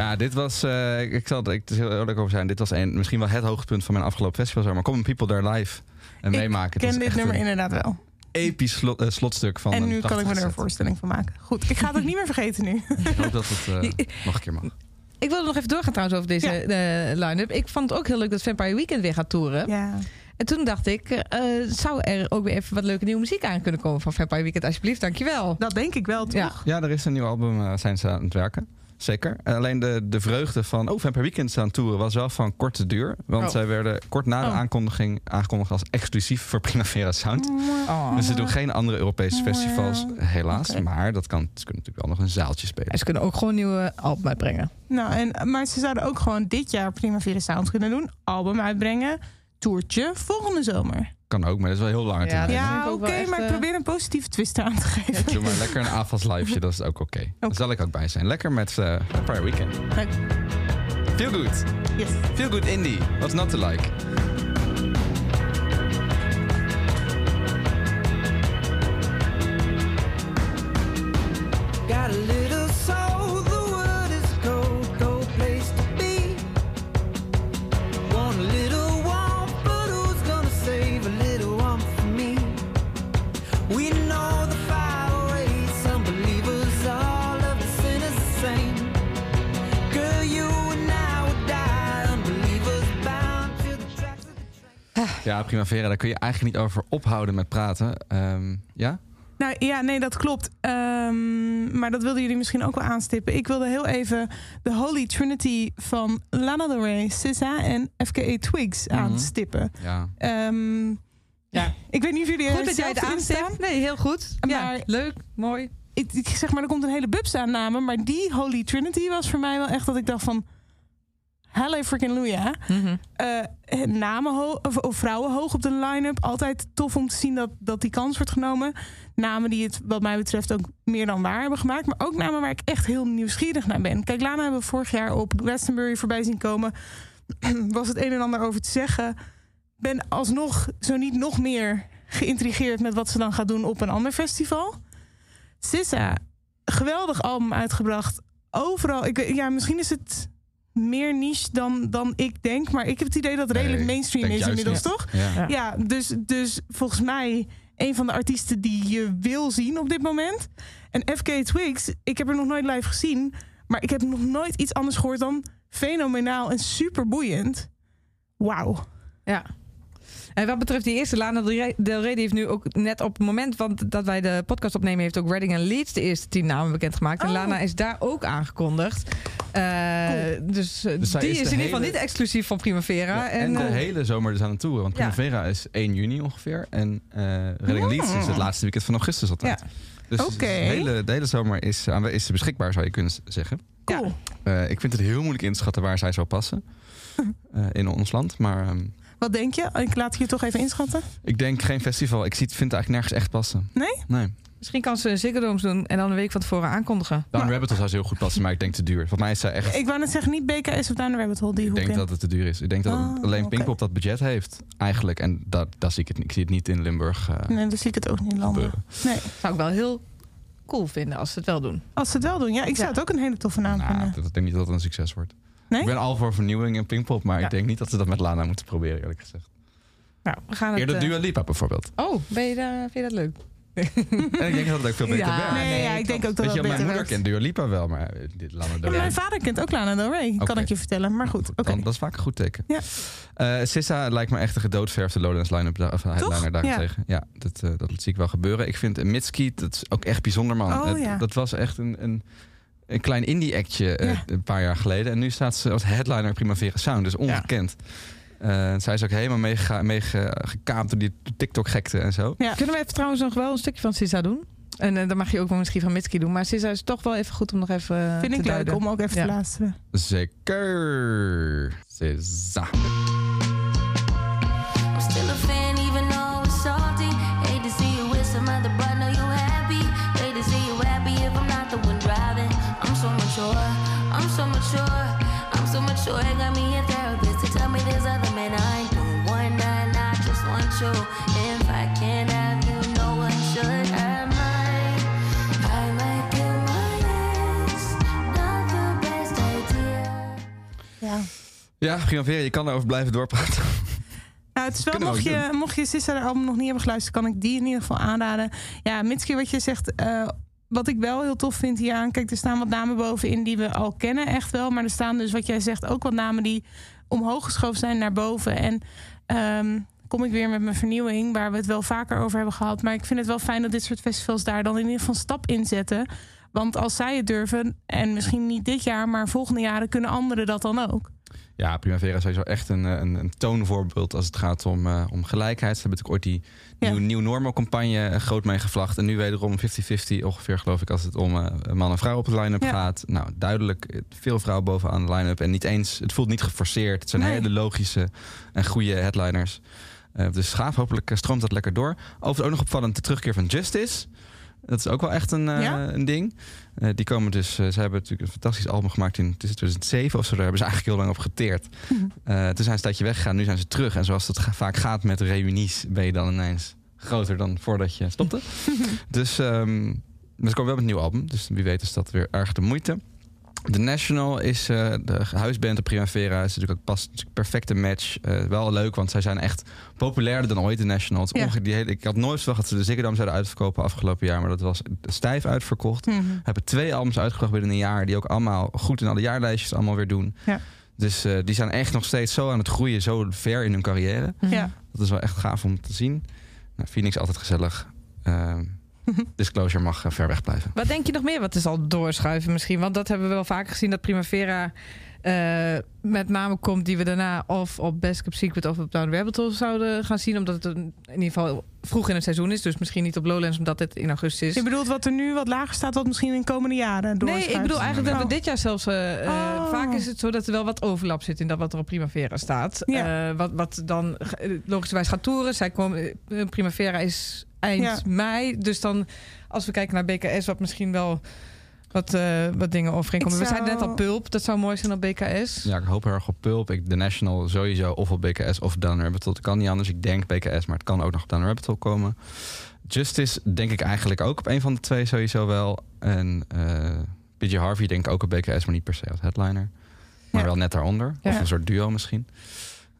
S4: Ja, dit was, eh, ik zal er ik er heel eerlijk over zijn, dit was een, misschien wel het hoogtepunt van mijn afgelopen festival. Maar Common People daar live en meemaken.
S5: Ik
S4: Het
S5: ken dit nummer
S4: een
S5: inderdaad wel.
S4: episch slot- eh, slotstuk van
S5: En
S4: een
S5: nu kan ik me er een voorstelling van maken. Goed, ik ga het ook niet meer vergeten nu.
S4: Ik hoop dat het eh, nog een keer mag.
S2: Ik wilde nog even doorgaan trouwens over deze eh, line-up. Ik vond het ook heel leuk dat Vampire Weekend weer gaat toeren.
S5: Ja.
S2: En toen dacht ik, eh, zou er ook weer even wat leuke nieuwe muziek aan kunnen komen van Vampire Weekend? Alsjeblieft, dankjewel.
S5: Dat denk ik wel, toch?
S2: Ja.
S4: Ja, er is een nieuw album, eh, zijn ze aan het werken. Zeker. En alleen de, de vreugde van, oh, Vampire Weekend aan toeren was wel van korte duur. Want
S2: Oh.
S4: zij werden kort na de
S2: Oh.
S4: aankondiging aangekondigd als exclusief voor Primavera Sound.
S2: Oh.
S4: Dus ze doen geen andere Europese festivals, helaas. Maar dat kan, ze kunnen natuurlijk wel nog een zaaltje spelen.
S2: En ze kunnen ook gewoon een nieuwe album uitbrengen.
S5: Nou, en, maar ze zouden ook gewoon dit jaar Primavera Sound kunnen doen. Album uitbrengen. Toertje volgende zomer.
S4: Kan ook, maar dat is wel heel lang
S2: Ja,
S5: Ja, oké, maar ik
S2: eh,
S5: probeer een positieve twist aan te geven.
S4: Doe maar [LAUGHS] lekker een AFAS liveje, dat is ook oké. Daar zal ik ook bij zijn. Lekker met eh Vampire Weekend.
S5: Leuk.
S4: Feel good.
S5: Yes.
S4: Feel good indie. What's not to like? Primavera, daar kun je eigenlijk niet over ophouden met praten. Ehm, ja?
S5: Nou ja, nee, dat klopt. Ehm, maar dat wilden jullie misschien ook wel aanstippen. Ik wilde heel even de Holy Trinity van Lana Del Rey, SZA en FKA Twigs
S4: Mhm.
S5: aanstippen.
S4: Ja.
S5: Ehm,
S2: Ja.
S5: Ik weet niet of jullie er
S2: Goed dat jij het aanstipt. Nee, heel goed. Ja, leuk, mooi.
S5: ik, ik zeg maar, er komt een hele bubs aan namen. Maar die Holy Trinity was voor mij wel echt dat ik dacht van... Halle freaking Luja.
S2: Mhm.
S5: Eh, namen of, of vrouwen hoog op de line-up. Altijd tof om te zien dat, dat die kans wordt genomen. Namen die het wat mij betreft ook meer dan waar hebben gemaakt. Maar ook namen waar ik echt heel nieuwsgierig naar ben. Kijk, Lana hebben we vorig jaar op Glastonbury voorbij zien komen. [CLEARS THROAT] Was het een en ander over te zeggen. Ben alsnog, zo niet nog meer geïntrigeerd met wat ze dan gaat doen op een ander festival. Sissa, geweldig album uitgebracht. Overal, ik, ja, misschien is het meer niche dan, dan ik denk. Maar ik heb het idee dat het redelijk
S4: Nee,
S5: mainstream is inmiddels,
S4: niet.
S5: toch?
S4: Ja.
S2: Ja.
S5: Ja, dus, dus volgens mij een van de artiesten die je wil zien op dit moment. En FK Twigs, ik heb er nog nooit live gezien. Maar ik heb nog nooit iets anders gehoord dan fenomenaal en super boeiend. Wauw.
S2: Ja. En wat betreft die eerste, Lana Del Rey- heeft nu ook net op het moment want dat wij de podcast opnemen, heeft ook Reading en Leeds de eerste tien namen bekendgemaakt. En
S5: Oh.
S2: Lana is daar ook aangekondigd. Eh, Dus, eh,
S4: Dus
S2: die
S4: is
S2: in ieder geval
S4: hele-
S2: niet exclusief van Primavera.
S4: Ja, en de
S2: eh,
S4: hele zomer dus aan het toeren. Want
S2: Ja.
S4: Primavera is 1 juni ongeveer. En eh Reading Leeds is het laatste weekend van augustus altijd. Dus de, hele, de hele zomer is, is ze beschikbaar, zou je kunnen zeggen.
S5: Cool.
S4: Eh, ik vind het heel moeilijk in te schatten waar zij zou passen. [LAUGHS] eh, in ons land. Maar ehm,
S5: Wat denk je? Ik laat je toch even inschatten.
S4: ik denk geen festival. Ik zie, het- vind het eigenlijk nergens echt passen.
S5: Nee?
S4: Nee.
S2: Misschien kan ze een Ziggo doen en dan een week van tevoren aankondigen.
S4: Down Rabbit Hole zou ze heel goed passen, maar ik denk te duur. Volgens mij is zij echt...
S5: Ik wou net zeggen, niet BKS of Down Rabbit Hole, die
S4: Ik denk
S5: in.
S4: dat het te duur is. Ik denk dat
S5: Oh,
S4: alleen. Pinkpop dat budget heeft, eigenlijk. En dat, dat zie ik, het, niet. ik zie het niet in Limburg eh,
S5: Nee, dan zie ik het ook niet landen.
S4: gebeuren.
S5: Nee.
S2: Zou ik wel heel cool vinden als ze het wel doen.
S5: Als ze het wel doen, ja. Ik zou het ook een hele toffe naam
S4: Nou,
S5: vinden.
S4: dat, ik denk niet dat het een succes wordt.
S5: Nee?
S4: Ik ben al voor vernieuwing in Pinkpop, maar
S2: Ja.
S4: ik denk niet dat ze dat met Lana moeten proberen, eerlijk gezegd.
S2: Nou, we gaan het...
S4: Eerder
S2: eh,
S4: Dua Lipa bijvoorbeeld.
S2: Oh, ben je daar, vind je dat leuk?
S4: En ik denk dat het ook veel [LAUGHS] beter
S2: Ja,
S4: werkt.
S5: Nee, ja, ik denk ook dat
S4: Weet
S5: dat
S4: je, mijn moeder
S5: werkt.
S4: kent Dua Lipa wel, maar eh, dit Lana Del
S5: Ja, mijn vader kent ook Lana Del Rey, kan ik je vertellen. Maar goed, oké.
S4: Dan- dat is vaak een goed teken.
S5: Ja.
S4: Eh, Sissa lijkt me echt een gedoodverfde Lowlands line-up, da- of headliner daarentegen. Ja, dat, dat zie ik wel gebeuren. Ik vind uh, Mitski, dat is ook echt bijzonder, man.
S5: Oh,
S4: Het-
S5: ja.
S4: Dat was echt een, een, een klein indie-actje eh,
S5: Ja.
S4: een paar jaar geleden. En nu staat ze als headliner Primavera Sound, dus ongekend. Eh, zij is ook helemaal meegekaapt mee door die TikTok-gekte en zo.
S5: Ja.
S2: Kunnen we even trouwens nog wel een stukje van Sissa doen? En eh, dan mag je ook wel misschien van Mitski doen. Maar Sissa is toch wel even goed om nog even eh,
S5: Vind
S2: te
S5: ik leuk
S2: duiden.
S5: om ook even
S2: Ja.
S5: te luisteren.
S4: Zeker. Sissa.
S5: Ja,
S4: Primavera, je kan erover blijven doorpraten.
S5: Nou, het is wel, mocht je, mocht je Sissa de album nog niet hebben geluisterd, kan ik die in ieder geval aanraden. Ja, Mitski, wat je zegt, eh, wat ik wel heel tof vind hier aan. Kijk, er staan wat namen bovenin die we al kennen, echt wel. Maar er staan dus, wat jij zegt, ook wat namen die omhoog geschoven zijn naar boven. En ehm, kom ik weer met mijn vernieuwing, waar we het wel vaker over hebben gehad. Maar ik vind het wel fijn dat dit soort festivals daar dan in ieder geval een stap in zetten. Want als zij het durven, en misschien niet dit jaar, maar volgende jaren, kunnen anderen dat dan ook.
S4: Ja, Primavera is sowieso echt een, eh, een, een toonvoorbeeld als het gaat om, eh, om gelijkheid. Ze hebben natuurlijk ooit die
S5: Ja.
S4: nieuw, nieuw normal-campagne eh, groot meegevlacht. En nu wederom 50-50 ongeveer, geloof ik, als het om eh, man en vrouw op de line-up
S5: Ja.
S4: gaat. Nou, duidelijk veel vrouwen bovenaan de line-up. En niet eens, het voelt niet geforceerd. Het zijn
S5: Nee.
S4: hele logische en goede headliners. Eh, dus gaaf, hopelijk stroomt dat lekker door. Overigens ook nog opvallend de terugkeer van Justice. Dat is ook wel echt een,
S5: Ja?
S4: een ding. Eh, die komen dus, eh, ze hebben natuurlijk een fantastisch album gemaakt in het is 2007 of zo. Daar hebben ze eigenlijk heel lang op geteerd.
S5: Mhm.
S4: Eh, toen zijn ze een tijdje weggegaan, nu zijn ze terug. En zoals ga- vaak gaat met reunies, ben je dan ineens groter dan voordat je stopte. dus, ehm, maar ze komen wel met een nieuw album. Dus wie weet is dat weer erg de moeite. The National is eh, de huisband op Primavera. Is natuurlijk ook pas een perfecte match. Eh, wel leuk, want zij zijn echt populairder dan ooit. The National.
S5: Ja.
S4: die hele, ik had nooit verwacht dat ze de Ziggo Dome zouden uitverkopen afgelopen jaar. Maar dat was stijf uitverkocht.
S5: Mhm.
S4: Hebben twee albums uitgebracht binnen een jaar. Die ook allemaal goed in alle jaarlijstjes allemaal weer doen.
S5: Ja.
S4: Dus eh, die zijn echt nog steeds zo aan het groeien. Zo ver in hun carrière.
S5: Ja.
S4: Dat is wel echt gaaf om te zien. Nou, Phoenix altijd gezellig. Ehm, [LAUGHS] Disclosure mag eh, ver weg blijven.
S2: Wat denk je nog meer wat er zal doorschuiven misschien? Want dat hebben we wel vaker gezien, dat Primavera eh, met name komt die we daarna of op Best Kept Secret of op Down Rabbit Hole zouden gaan zien. Omdat het in ieder geval vroeg in het seizoen is. Dus misschien niet op Lowlands omdat het in augustus is.
S5: Je bedoelt wat er nu wat lager staat, wat misschien in de komende jaren
S2: Nee,
S5: doorschuift?
S2: ik bedoel eigenlijk dat we
S5: Oh.
S2: dit jaar zelfs... eh,
S5: Oh.
S2: Vaak is het zo dat er wel wat overlap zit in dat wat er op Primavera staat.
S5: Ja.
S2: Eh, wat, wat dan logischerwijs gaat toeren. Zij komen, Primavera is eind
S5: Ja.
S2: mei. Dus dan, als we kijken naar BKS, wat misschien wel wat, eh, wat dingen overeenkomen.
S5: Ik
S2: We zeiden net
S5: zou-
S2: al Pulp, dat zou mooi zijn op BKS.
S4: Ja, ik hoop heel erg op Pulp. Ik, de National sowieso of op BKS of Down Rabbit Hole. Het kan niet anders. Ik denk BKS, maar het kan ook nog op Down Rabbit Hole komen. Justice denk ik eigenlijk ook op een van de twee sowieso wel. En eh PJ Harvey denk ik ook op BKS, maar niet per se als headliner. Maar
S5: Ja.
S4: wel net daaronder. Of een soort duo misschien.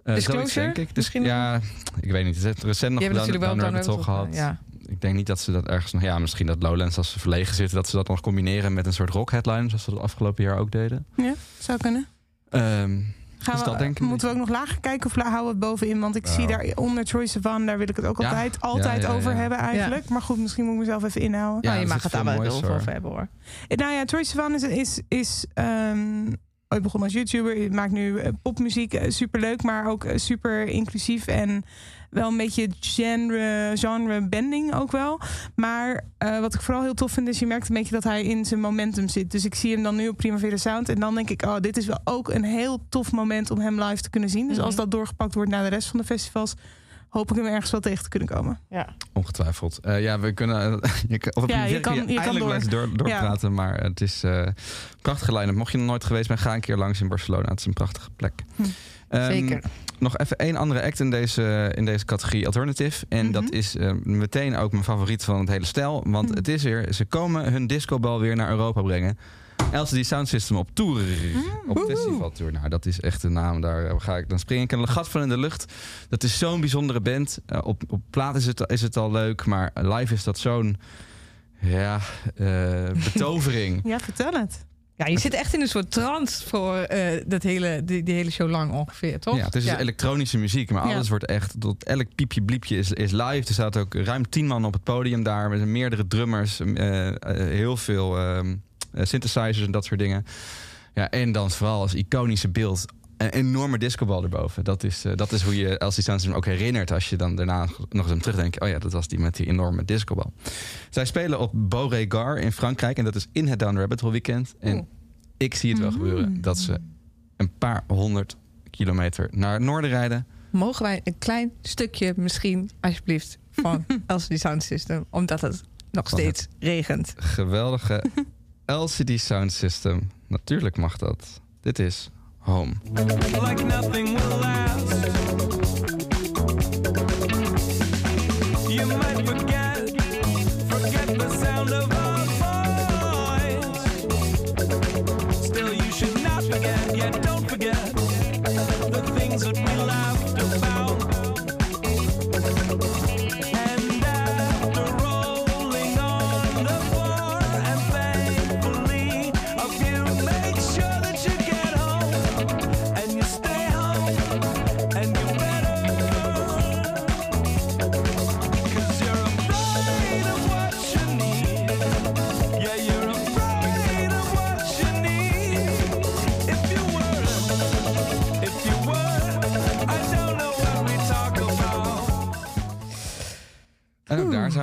S4: Eh,
S2: Disclosure?
S4: zoiets denk ik. Dus,
S2: Misschien
S4: ja, ik weet niet. Het is recent nog
S2: hebben
S4: Rabbit Hole
S2: Rabbit Hole
S4: gehad.
S2: Ja.
S4: Ik denk niet dat ze dat ergens nog... Ja, misschien dat Lowlands als ze verlegen zitten... dat ze dat nog combineren met een soort rock headline... zoals ze dat afgelopen jaar ook deden.
S5: Ja, zou kunnen.
S4: Ehm,
S5: Ga gaan
S4: Dus
S5: we,
S4: dat denk ik
S5: moeten we ook nog lager kijken of houden we het bovenin? Want ik zie daar onder Troy Sivan, daar wil ik het ook
S4: Ja.
S5: altijd, altijd
S4: Ja, ja, ja.
S5: over hebben eigenlijk. Maar goed, misschien moet ik mezelf even inhouden.
S4: Ja,
S2: nou, je mag het daar wel over hebben hoor.
S5: Eh, Nou ja, Troy Sivan is, is, is ehm, ooit begonnen als YouTuber. Maakt nu eh, popmuziek, eh, superleuk, maar ook eh, super inclusief en wel een beetje genre, genre bending ook wel. Maar wat ik vooral heel tof vind, is je merkt een beetje dat hij in zijn momentum zit. Dus ik zie hem dan nu op Primavera Sound en dan denk ik, oh, dit is wel ook een heel tof moment om hem live te kunnen zien. Dus als
S2: Mhm.
S5: dat doorgepakt wordt naar de rest van de festivals, hoop ik hem ergens wel tegen te kunnen komen.
S4: Ongetwijfeld. Eh, ja, we kunnen. [LAUGHS] je of op
S5: Ja,
S4: een
S5: je kan- je kan
S4: eindelijk
S5: door.
S4: doorpraten. Maar het is eh prachtige line-up. Mocht je nog nooit geweest bent, ga een keer langs in Barcelona. Het is een prachtige plek.
S5: Hm.
S4: Ehm,
S2: Zeker.
S4: Nog even één andere act in deze, in deze categorie Alternative. En
S5: Mhm.
S4: dat is eh, meteen ook mijn favoriet van het hele stel. Want
S5: Mhm.
S4: het is weer, ze komen hun discobal weer naar Europa brengen. LCD Sound System op tour. Op festivaltour. Nou, dat is echt de naam. Daar ga ik, dan spring ik een gat van in de lucht. Dat is zo'n bijzondere band. Eh, op, op plaat is het, is het al leuk. Maar live is dat zo'n... Ja, eh, [LAUGHS] betovering.
S5: Ja, vertel het.
S2: Ja, je zit echt in een soort trance voor eh, dat hele, die, die hele show lang ongeveer, toch?
S4: Ja, het is dus elektronische muziek, maar
S5: Ja.
S4: alles wordt echt... Tot elk piepje bliepje is, is live. Er staat ook ruim tien man op het podium daar. Met meerdere drummers. heel veel ehm, eh, synthesizers en dat soort dingen. Ja, en dan vooral als iconische beeld... Een enorme discobal erboven. Dat is, eh, dat is hoe je LC Sound System ook herinnert... als je dan daarna nog eens aan terugdenkt. Oh ja, dat was die met die enorme discobal. Zij spelen op Beauregard in Frankrijk. En dat is in het Down Rabbit Hole weekend. En ik zie het wel gebeuren. Dat ze een paar honderd kilometer naar het noorden rijden.
S2: Mogen wij een klein stukje misschien, alsjeblieft, van [LAUGHS] LCD Sound System? Omdat het nog
S4: Van
S2: steeds regent.
S4: Geweldige [LAUGHS] LCD Sound System. Natuurlijk mag dat. Dit is Home.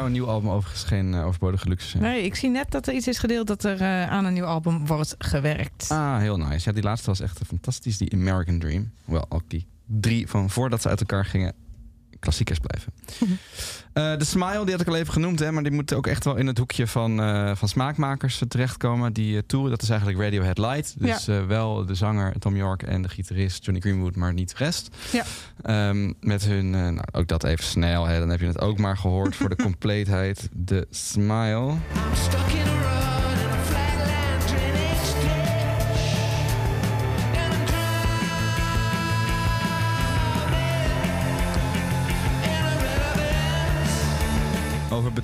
S4: Een nieuw album overigens geen uh, overbodige luxe zijn.
S2: Nee, ik zie net dat er iets is gedeeld dat er eh, aan een nieuw album wordt gewerkt.
S4: Ah, heel nice. Ja, die laatste was echt fantastisch. Die American Dream. Hoewel ook die drie van voordat ze uit elkaar gingen klassiekers blijven. Eh, de Smile, die had ik al even genoemd, hè, maar die moet ook echt wel in het hoekje van, eh, van smaakmakers terechtkomen. Die eh, tour, dat is eigenlijk Radiohead Light. Dus wel de zanger Tom York en de gitarist Johnny Greenwood, maar niet de rest.
S2: Ja.
S4: Ehm, met hun, nou, ook dat even snel, hè, dan heb je het ook maar gehoord voor de [LAUGHS] compleetheid. De Smile.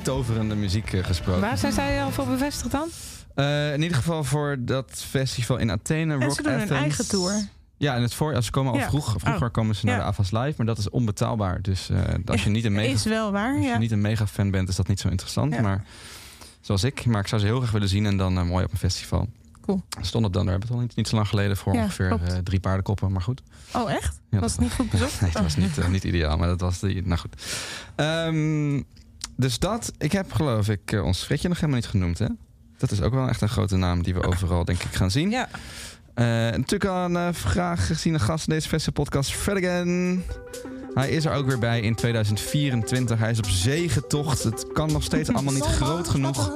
S4: Betoverende muziek eh, gesproken.
S2: Waar zijn zij al voor bevestigd dan?
S4: Eh, in ieder geval voor dat festival in Athene.
S5: En
S4: Rock
S5: ze doen een eigen tour.
S4: Ja, en het voor, ze komen al
S5: Ja.
S4: vroeg. Vroeger
S5: Oh.
S4: komen ze naar
S5: Ja.
S4: de AFAS Live, maar dat is onbetaalbaar. Dus eh, als je niet een [LAUGHS] mega,
S5: Is wel waar,
S4: als je
S5: ja.
S4: niet een mega fan bent, is dat niet zo interessant. Maar zoals ik, maar ik zou ze heel graag willen zien en dan mooi op een festival.
S5: Cool.
S4: Stond op dan daar hebben we het al niet, niet zo lang geleden voor ongeveer drie paardenkoppen, maar goed.
S5: Oh, echt? Was het niet goed bezocht? [LAUGHS]
S4: Nee, het was niet, niet ideaal, maar dat was die. Nou goed. Ehm, dus dat, ik heb geloof ik eh, ons Fritje nog helemaal niet genoemd, hè? Dat is ook wel echt een grote naam die we overal denk ik gaan zien.
S2: Ja.
S4: Eh, natuurlijk al een uh, vraag gezien een gast in deze festival podcast, again. Hij is er ook weer bij in 2024. Hij is op zegetocht. Het kan nog steeds allemaal niet groot genoeg.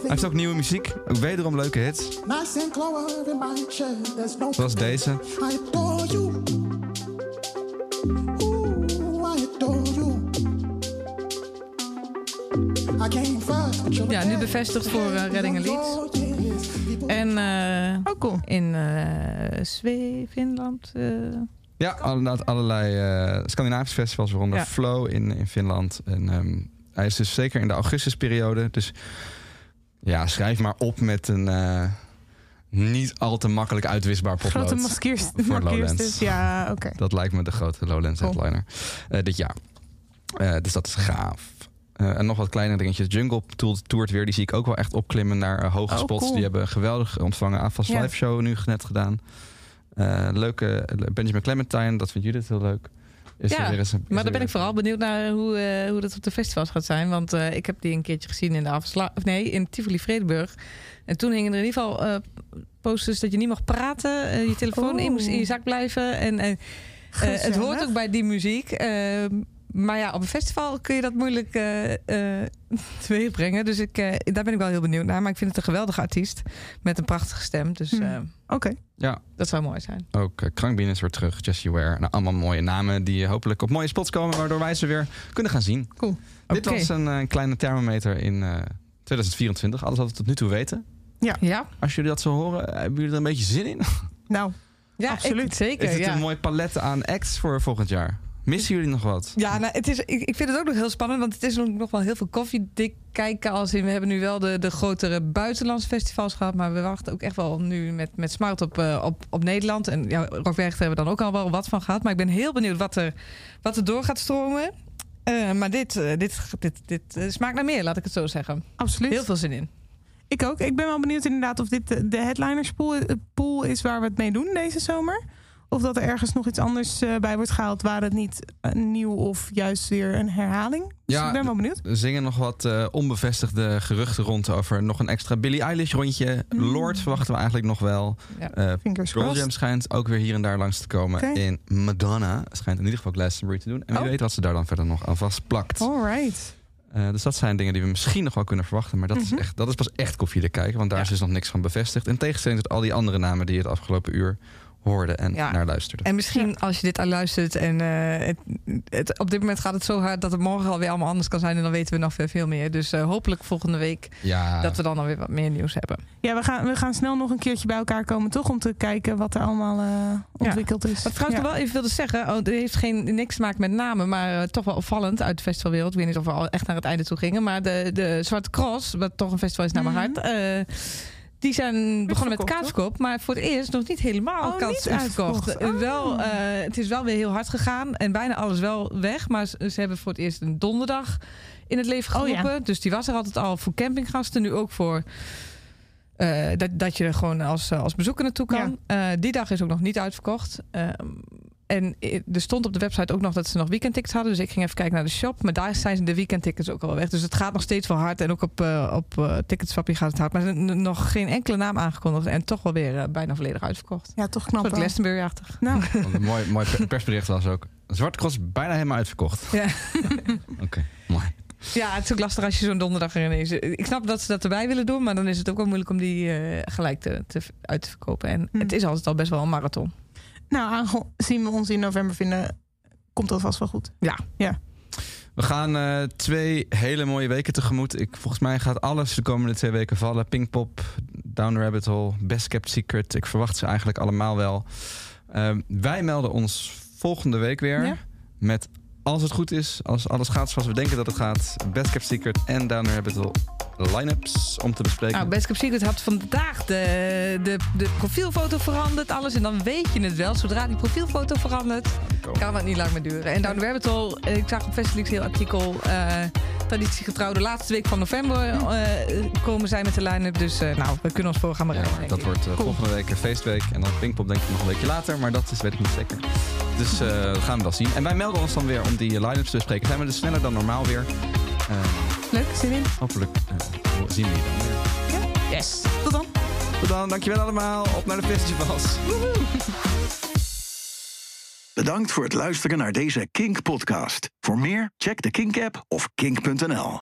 S4: Hij heeft ook nieuwe muziek. Ook wederom leuke hits.
S10: Nice and
S2: Ja, nu bevestigd voor eh, Redding Elite. En eh,
S5: Oh, cool.
S2: in eh Zweden, Finland. eh,
S4: Ja, inderdaad allerlei eh, Scandinavische festivals, waaronder
S2: Ja.
S4: Flow in, in Finland. En ehm, hij is dus zeker in de augustusperiode. Dus ja, schrijf maar op met een, eh, niet al te makkelijk uitwisbaar potlood.
S5: Grote
S4: voor Lowlands.
S5: dus. Ja, oké.
S4: Dat lijkt me de grote Lowlands
S5: Cool.
S4: headliner eh, dit jaar. Eh, dus dat is gaaf. Eh, en nog wat kleine dingetjes. Jungle Tool toert weer. Die zie ik ook wel echt opklimmen naar eh, hoge
S5: Oh,
S4: spots.
S5: cool.
S4: Die hebben geweldig ontvangen. AFAS
S5: Ja.
S4: live show nu net gedaan. Eh, leuke Benjamin Clementine. Dat vindt Judith heel leuk. Is
S2: Ja,
S4: er weer eens een- is
S2: Maar dan ben
S4: weer-
S2: ik vooral benieuwd naar hoe, eh, hoe dat op de festivals gaat zijn. Want eh, ik heb die een keertje gezien in de Avasla of nee, in Tivoli Vredenburg. En toen hingen er in ieder geval eh, posters dat je niet mag praten. je telefoon in moest in je zak blijven. En, en eh, het hoort ook bij die muziek. Maar ja, op een festival kun je dat moeilijk eh eh, [LAUGHS] teweeg brengen. Dus ik, eh, daar ben ik wel heel benieuwd naar. Maar ik vind het een geweldige artiest. Met een prachtige stem. Dus
S5: Hmm.
S2: eh,
S5: Oké.
S4: Ja,
S2: dat zou mooi zijn.
S4: ook uh, Krankbien is weer terug. Jessie Ware. Nou, allemaal mooie namen die hopelijk op mooie spots komen. Waardoor wij ze weer kunnen gaan zien.
S5: Cool.
S4: Dit was een eh, kleine thermometer in eh, 2024. Alles wat we tot nu toe weten.
S2: Ja,
S4: Als jullie dat zo horen, hebben jullie er een beetje zin in?
S5: Nou,
S2: ja
S5: Absoluut.
S2: ik- zeker.
S4: Is het
S2: ja.
S4: een mooi palet aan acts voor volgend jaar? Missen jullie nog wat?
S2: Ja, nou, het is, ik, ik vind het ook nog heel spannend, want het is nog, nog wel heel veel koffiedik kijken. Als in, we hebben nu wel de, de grotere buitenlandse festivals gehad, maar we wachten ook echt wel nu met, met Smart op, eh, op, op Nederland. En ja, Rockwerchter hebben we dan ook al wel wat van gehad. Maar ik ben heel benieuwd wat er, wat er door gaat stromen. Eh, maar dit, eh, dit, dit, dit eh, smaakt naar meer, laat ik het zo zeggen.
S5: absoluut.
S2: Heel veel zin in.
S5: Ik ook. Ik ben wel benieuwd inderdaad of dit de, de headlinerspool pool is waar we het mee doen deze zomer. Of dat er ergens nog iets anders eh, bij wordt gehaald waar het niet eh, nieuw of juist weer een herhaling. Dus
S4: Ja,
S5: ik ben wel benieuwd.
S4: Er zingen nog wat eh, onbevestigde geruchten rond over nog een extra Billie Eilish rondje.
S5: Mm.
S4: Lord verwachten we eigenlijk nog wel.
S2: Ja.
S5: Fingers
S4: Pearl
S5: crossed.
S4: Jam schijnt ook weer hier en daar langs te komen. In Madonna schijnt in ieder geval Glastonbury te doen. En wie
S5: Oh.
S4: weet wat ze daar dan verder nog aan vastplakt.
S5: Alright.
S4: Eh, dus dat zijn dingen die we misschien nog wel kunnen verwachten. Maar dat, is,
S5: Mhm.
S4: echt, dat is pas echt koffiedik kijken. Want daar
S2: Ja.
S4: is dus nog niks van bevestigd. In tegenstelling tot al die andere namen die je het afgelopen uur hoorde en
S2: Ja.
S4: naar luisterde.
S2: En misschien als je dit al luistert en eh, het, het, op dit moment gaat het zo hard dat het morgen alweer allemaal anders kan zijn. En dan weten we nog veel, veel meer. Dus eh, hopelijk volgende week
S4: Ja,
S2: dat we dan alweer wat meer nieuws hebben.
S5: Ja, we gaan, we gaan snel nog een keertje bij elkaar komen, toch? Om te kijken wat er allemaal eh, ontwikkeld is.
S2: Wat ik trouwens wel even wilde zeggen, oh, het heeft geen, niks te maken met namen, maar eh, toch wel opvallend uit de festivalwereld. Ik weet niet of we al echt naar het einde toe gingen, maar de, de Zwarte Cross, wat toch een festival is naar mijn
S5: Mhm.
S2: hart, eh, die zijn begonnen met kaartverkoop, maar voor het eerst nog niet helemaal
S5: Oh,
S2: uitverkocht.
S5: uitverkocht.
S2: Eh, Wel,
S5: Oh.
S2: eh, het is wel weer heel hard gegaan en bijna alles wel weg, maar ze, ze hebben voor het eerst een donderdag in het leven
S5: Oh, ja.
S2: geroepen. Dus die was er altijd al voor campinggasten, nu ook voor eh, dat, dat je er gewoon als, als bezoeker naartoe kan. Die dag is ook nog niet uitverkocht. En i- er stond op de website ook nog dat ze nog weekendtickets hadden. Dus ik ging even kijken naar de shop. Maar daar zijn de weekendtickets ook al wel weg. Dus het gaat nog steeds wel hard. En ook op, eh op eh, Ticketswapje gaat het hard. Maar er is nog geen enkele naam aangekondigd. En toch wel weer eh, bijna volledig uitverkocht.
S5: Ja, toch knap.
S2: Glastonbury-achtig.
S5: Nou,
S4: een mooi, mooi per- persbericht was ook. Zwarte Cross bijna helemaal uitverkocht.
S2: Ja. [LAUGHS]
S4: Oké, mooi.
S2: ja, het is ook lastig als je zo'n donderdag erin is. Ik snap dat ze dat erbij willen doen. Maar dan is het ook wel moeilijk om die eh, gelijk te, te, uit te verkopen. En
S5: Hm.
S2: het is altijd al best wel een marathon.
S5: Nou, aangezien we ons in november vinden, komt dat vast wel goed.
S4: We gaan eh, twee hele mooie weken tegemoet. Ik, volgens mij gaat alles de komende twee weken vallen. Pinkpop, Down the Rabbit Hole, Best Kept Secret. Ik verwacht ze eigenlijk allemaal wel. Ehm, wij melden ons volgende week weer.
S5: Ja.
S4: Met, als het goed is, als alles gaat zoals we denken dat het gaat... Best Kept Secret en Down the Rabbit Hole line-ups om te bespreken.
S2: Nou, Best Kept Secret had vandaag de, de, de profielfoto veranderd, alles. En dan weet je het wel. Zodra die profielfoto verandert, kan het niet lang meer duren. En Down the Rabbit Hole, eh, ik zag op Festivalix heel artikel... eh traditiegetrouw de laatste week van november eh, komen zij met de line-up. Dus nou, we kunnen ons voor gaan
S4: Ja,
S2: bereiden. denk
S4: dat wordt volgende week een feestweek. En dan Pinkpop denk ik nog een weekje later. Maar dat is, weet ik niet zeker. Dus dat gaan we wel zien. En wij melden ons dan weer om die line-ups te bespreken. Zijn we dus sneller dan normaal weer. Eh,
S5: Leuk, zin in.
S4: hopelijk eh, zien we je dan weer.
S2: Yes.
S5: Tot dan.
S4: Tot dan, dankjewel allemaal. Op naar de festivals.
S1: Bedankt voor het luisteren naar deze Kink-podcast. Voor meer, check de Kink-app of kink.nl.